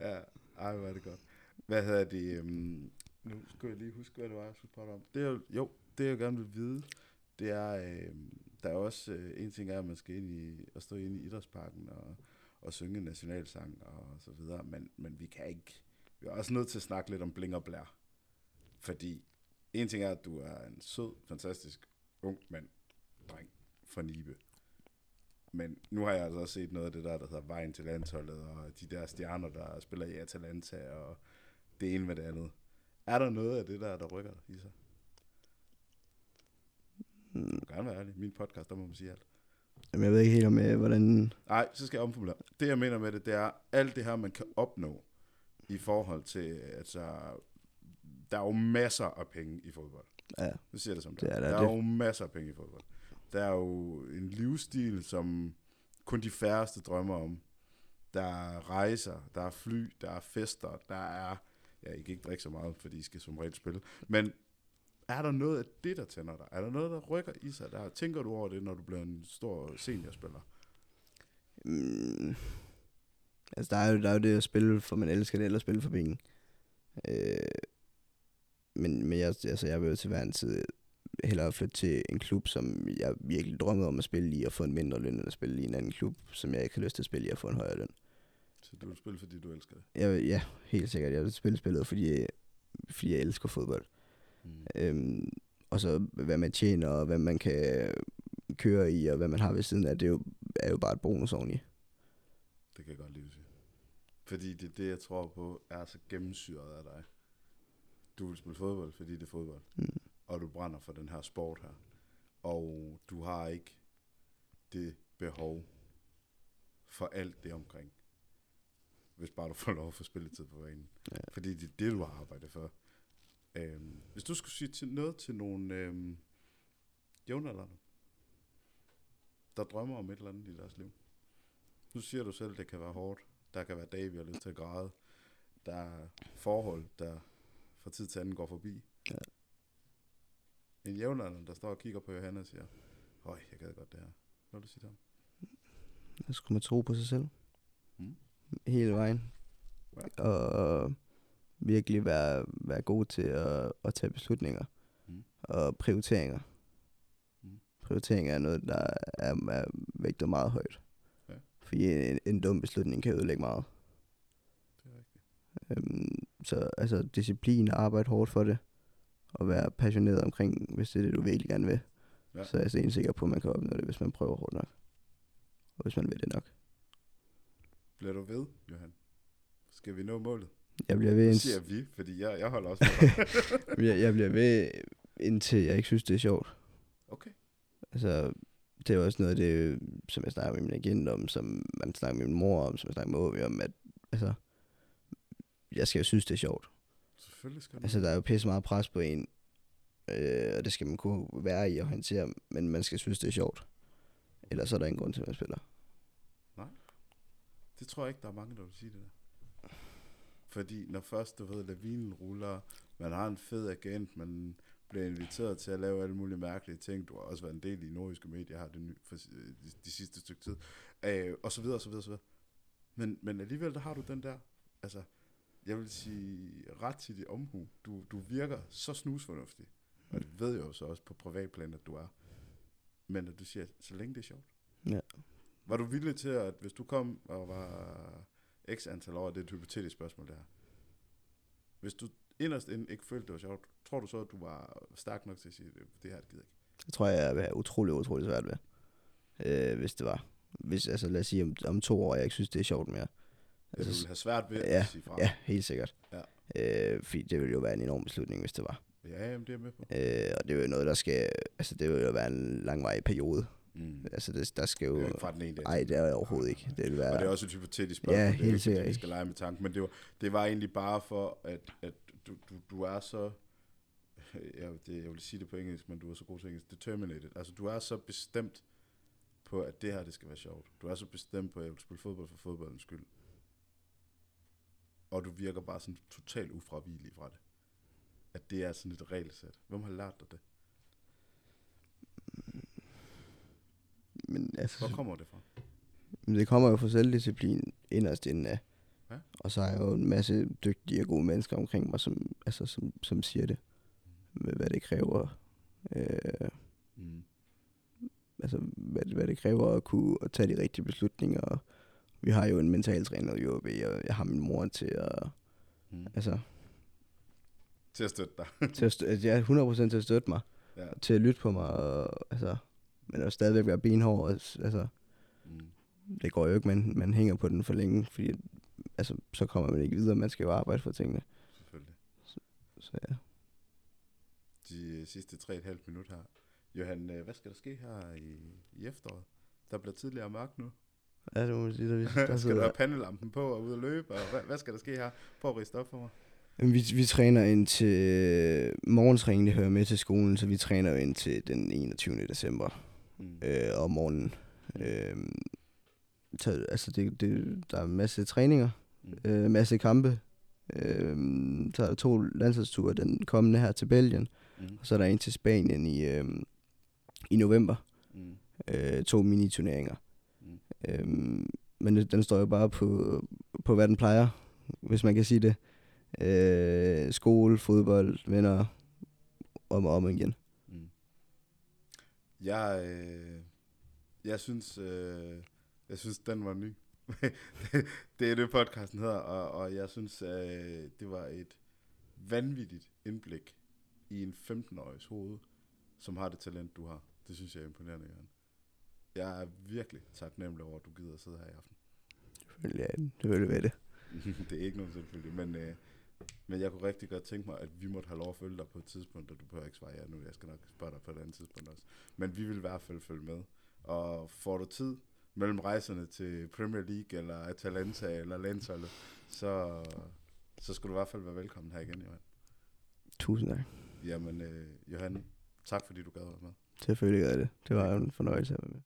ja, ej, hvor er det godt. Hvad hedder det? Um, nu skal jeg lige huske, hvad det var, jeg skulle spørge om. Det er, jo- jo, det jeg gerne vil vide, det er, øh, der er også øh, en ting er, at man skal ind i, at stå inde i idrætsparken og, og synge en nationalsang og så videre, men, men vi kan ikke, vi er også nødt til at snakke lidt om bling og blær. Fordi en ting er, at du er en sød, fantastisk ung mand, dreng fra Nibe. Men nu har jeg altså også set noget af det der, der hedder Vejen til landsholdet, og de der stjerner, der spiller i Atalanta, og det ene med det andet. Er der noget af det der, der rykker i sig? Mm, Du må gerne være ærlig. Min podcast, der må man sige alt. Jamen, jeg ved ikke helt om, øh, hvordan... Nej, så skal jeg omformulere. Det jeg mener med det, det er alt det her, man kan opnå i forhold til, altså, der er jo masser af penge i fodbold. Ja, Nu siger det som det, Det er. der. Der er Det- jo masser af penge i fodbold. Der er jo en livsstil, som kun de færreste drømmer om. Der er rejser, der er fly, der er fester, der er... Ja, I kan ikke drikke så meget, fordi I skal som regel spille. Men er der noget af det, der tænder dig? Er der noget, der rykker i sig? Der, tænker du over det, når du bliver en stor seniorspiller? Mm, altså, der er, jo, der er jo det at spille, for man elsker det, eller spille for penge. Øh, men men jeg, altså, jeg vil jo til hver en tid hellere flytte til en klub, som jeg virkelig drømmer om at spille i, og få en mindre løn, end at spille i en anden klub, som jeg ikke har lyst til at spille i, og få en højere løn. Så du vil spille, fordi du elsker det? Jeg, vil- ja, helt sikkert. Jeg vil spille spillet, fordi, fordi jeg elsker fodbold. Mm. Øhm, og så hvad man tjener, og hvad man kan køre i, og hvad man har ved siden af, det er jo, er jo bare et bonus oveni. Det kan jeg godt lide at sige. Fordi det er det, jeg tror på, er så gennemsyret af dig. Du vil spille fodbold, fordi det er fodbold. Mm. Og du brænder for den her sport her. Og du har ikke det behov for alt det omkring. Hvis bare du får lov at få spilletid på banen. Ja. Fordi det er det, du har arbejdet for. Øhm, hvis du skulle sige til noget til nogle øhm, jævnaldrende, der drømmer om et eller andet i deres liv. Nu siger du selv, at det kan være hårdt. Der kan være dage, vi har lyst til at græde. Der er forhold, der fra tid til anden går forbi. Ja. En jævnaldrende, der står og kigger på Johanna og siger, Høj, jeg gad godt det her. Hvad vil du sige til ham? Så skulle man tro på sig selv. Mm. Hele vejen. Ja. Og virkelig være, være god til at, at tage beslutninger. Mm. Og prioriteringer. Mm. Prioriteringer er noget, der er, er vægtet meget højt. Ja. Fordi en, en dum beslutning kan ødelægge meget. Det er rigtigt. Øhm, så altså disciplin og arbejde hårdt for det. Og være passioneret omkring, hvis det er det, du virkelig gerne vil. Ja. Så er jeg sikker på, at man kan opnå det, hvis man prøver hårdt nok. Og hvis man vil det nok. Bliver du ved, Johan? Skal vi nå målet? Jeg bliver ved, Nu siger vi, fordi jeg, jeg holder også med jeg, jeg bliver ved, indtil jeg ikke synes, det er sjovt. Okay. Altså, det er også noget af det, som jeg snakker med min agent om, som man snakker med min mor om, som jeg snakker med Åby om, at altså, jeg skal jo synes, det er sjovt. Selvfølgelig skal du. Altså, der er jo pisse meget pres på en, øh, og det skal man kunne være i og håndtere, men man skal synes, det er sjovt. Ellers er der ingen grund til, at man spiller. Det tror jeg ikke, der er mange, der vil sige det der. Fordi når først, du ved, lavinen ruller, man har en fed agent, man bliver inviteret til at lave alle mulige mærkelige ting. Du har også været en del i nordiske medier, har det ny, for, øh, de, de sidste stykke tid. Øh, og så videre, og så videre, og så videre. Men, men alligevel, der har du den der, altså, jeg vil sige, ret til dit omhu. Du, du virker så snusfornuftig. Og det ved jeg jo så også på privatplan, at du er. Men at du siger, så længe det er sjovt. Var du villig til, at hvis du kom og var x antal år, det er et hypotetisk spørgsmål det her. Hvis du inderst inden ikke følte, det var sjovt, tror du så, at du var stærk nok til at sige, det, det her det gider jeg ikke? Det tror jeg, jeg vil have utrolig, utrolig svært ved. Øh, hvis det var. Hvis, altså lad os sige, om, om to år, jeg ikke synes, det er sjovt mere. Altså, du ville have svært ved ja, at sige fra. Ja, helt sikkert. Ja. Øh, fordi det ville jo være en enorm beslutning, hvis det var. Ja, jamen, det er med på. Øh, og det er jo noget, der skal... Altså, det vil jo være en langvarig periode. Mm. Altså, det, der skal Det jo... er jo ikke fra den ene. Nej, det er det overhovedet ikke. Det vil være... Og det er også et hypotetisk spørgsmål. Ja, det er helt ikke, fordi sikkert ikke. skal lege med tanken, men det var, det var egentlig bare for, at, at du, du, du er så... Jeg, det, jeg vil sige det på engelsk, men du er så god til engelsk. Determinated. Altså, du er så bestemt på, at det her, det skal være sjovt. Du er så bestemt på, at jeg vil spille fodbold for fodboldens skyld. Og du virker bare sådan totalt ufravigelig fra det. At det er sådan et regelsæt. Hvem har lært dig det? Men altså, Hvor kommer det fra? Men det kommer jo fra selvdisciplin inderst inden af. Ja. Og så er jeg jo en masse dygtige og gode mennesker omkring mig, som, altså, som, som siger det. Med hvad det kræver. Øh, Mm. altså, hvad, hvad det kræver at kunne at tage de rigtige beslutninger. Og vi har jo en mental træner i OB, og jeg har min mor til at, Mm. altså, Til at støtte dig. til at, stø- jeg er 100% til at støtte mig. ja. Til at lytte på mig, og, altså, men også stadigvæk være benhård. Altså, Mm. det går jo ikke, man, man hænger på den for længe, fordi altså, så kommer man ikke videre. Man skal jo arbejde for tingene. Selvfølgelig. Så ja. de øh, sidste 3,5 minutter her. Johan, øh, hvad skal der ske her i, i efteråret? Der bliver tidligere mørkt nu. Ja, det må man sige, der, vi, der skal du have pandelampen på og ud og løbe? Og hvad, hvad skal der ske her? Prøv at riste op for mig. Jamen, Vi, vi træner ind til morgentræning, det hører med til skolen, så vi træner ind til den 21. december Mm. øh, om morgenen. Øh, så, altså, det, det, der er en masse træninger, Mm. øh, masse kampe. Øh, så er der to landsholdsture, den kommende her til Belgien, Mm. og så er der en til Spanien i, øh, i november. Mm. øh, to mini-turneringer. Mm. Øhm, men den står jo bare på, på, hvad den plejer, hvis man kan sige det. Øh, skole, fodbold, venner, om og om igen. Jeg, øh, jeg synes, øh, jeg synes, den var ny. det er det, podcasten hedder, og, og jeg synes, øh, det var et vanvittigt indblik i en 15-årigs hoved, som har det talent, du har. Det synes jeg er imponerende, Jørgen. Jeg er virkelig taknemmelig over, at du gider at sidde her i aften. Selvfølgelig er det. Vil være det. det er ikke nogen selvfølgelig, men, øh, men jeg kunne rigtig godt tænke mig, at vi måtte have lov at følge dig på et tidspunkt, og du behøver ikke svare ja nu, jeg skal nok spørge dig på et andet tidspunkt også. Men vi vil i hvert fald følge med. Og får du tid mellem rejserne til Premier League, eller Atalanta, eller landsholdet, så, så skal du i hvert fald være velkommen her igen, Johan. Tusind tak. Jamen, øh, Johan, tak fordi du gad være med. Selvfølgelig er det. Det var en fornøjelse at være med.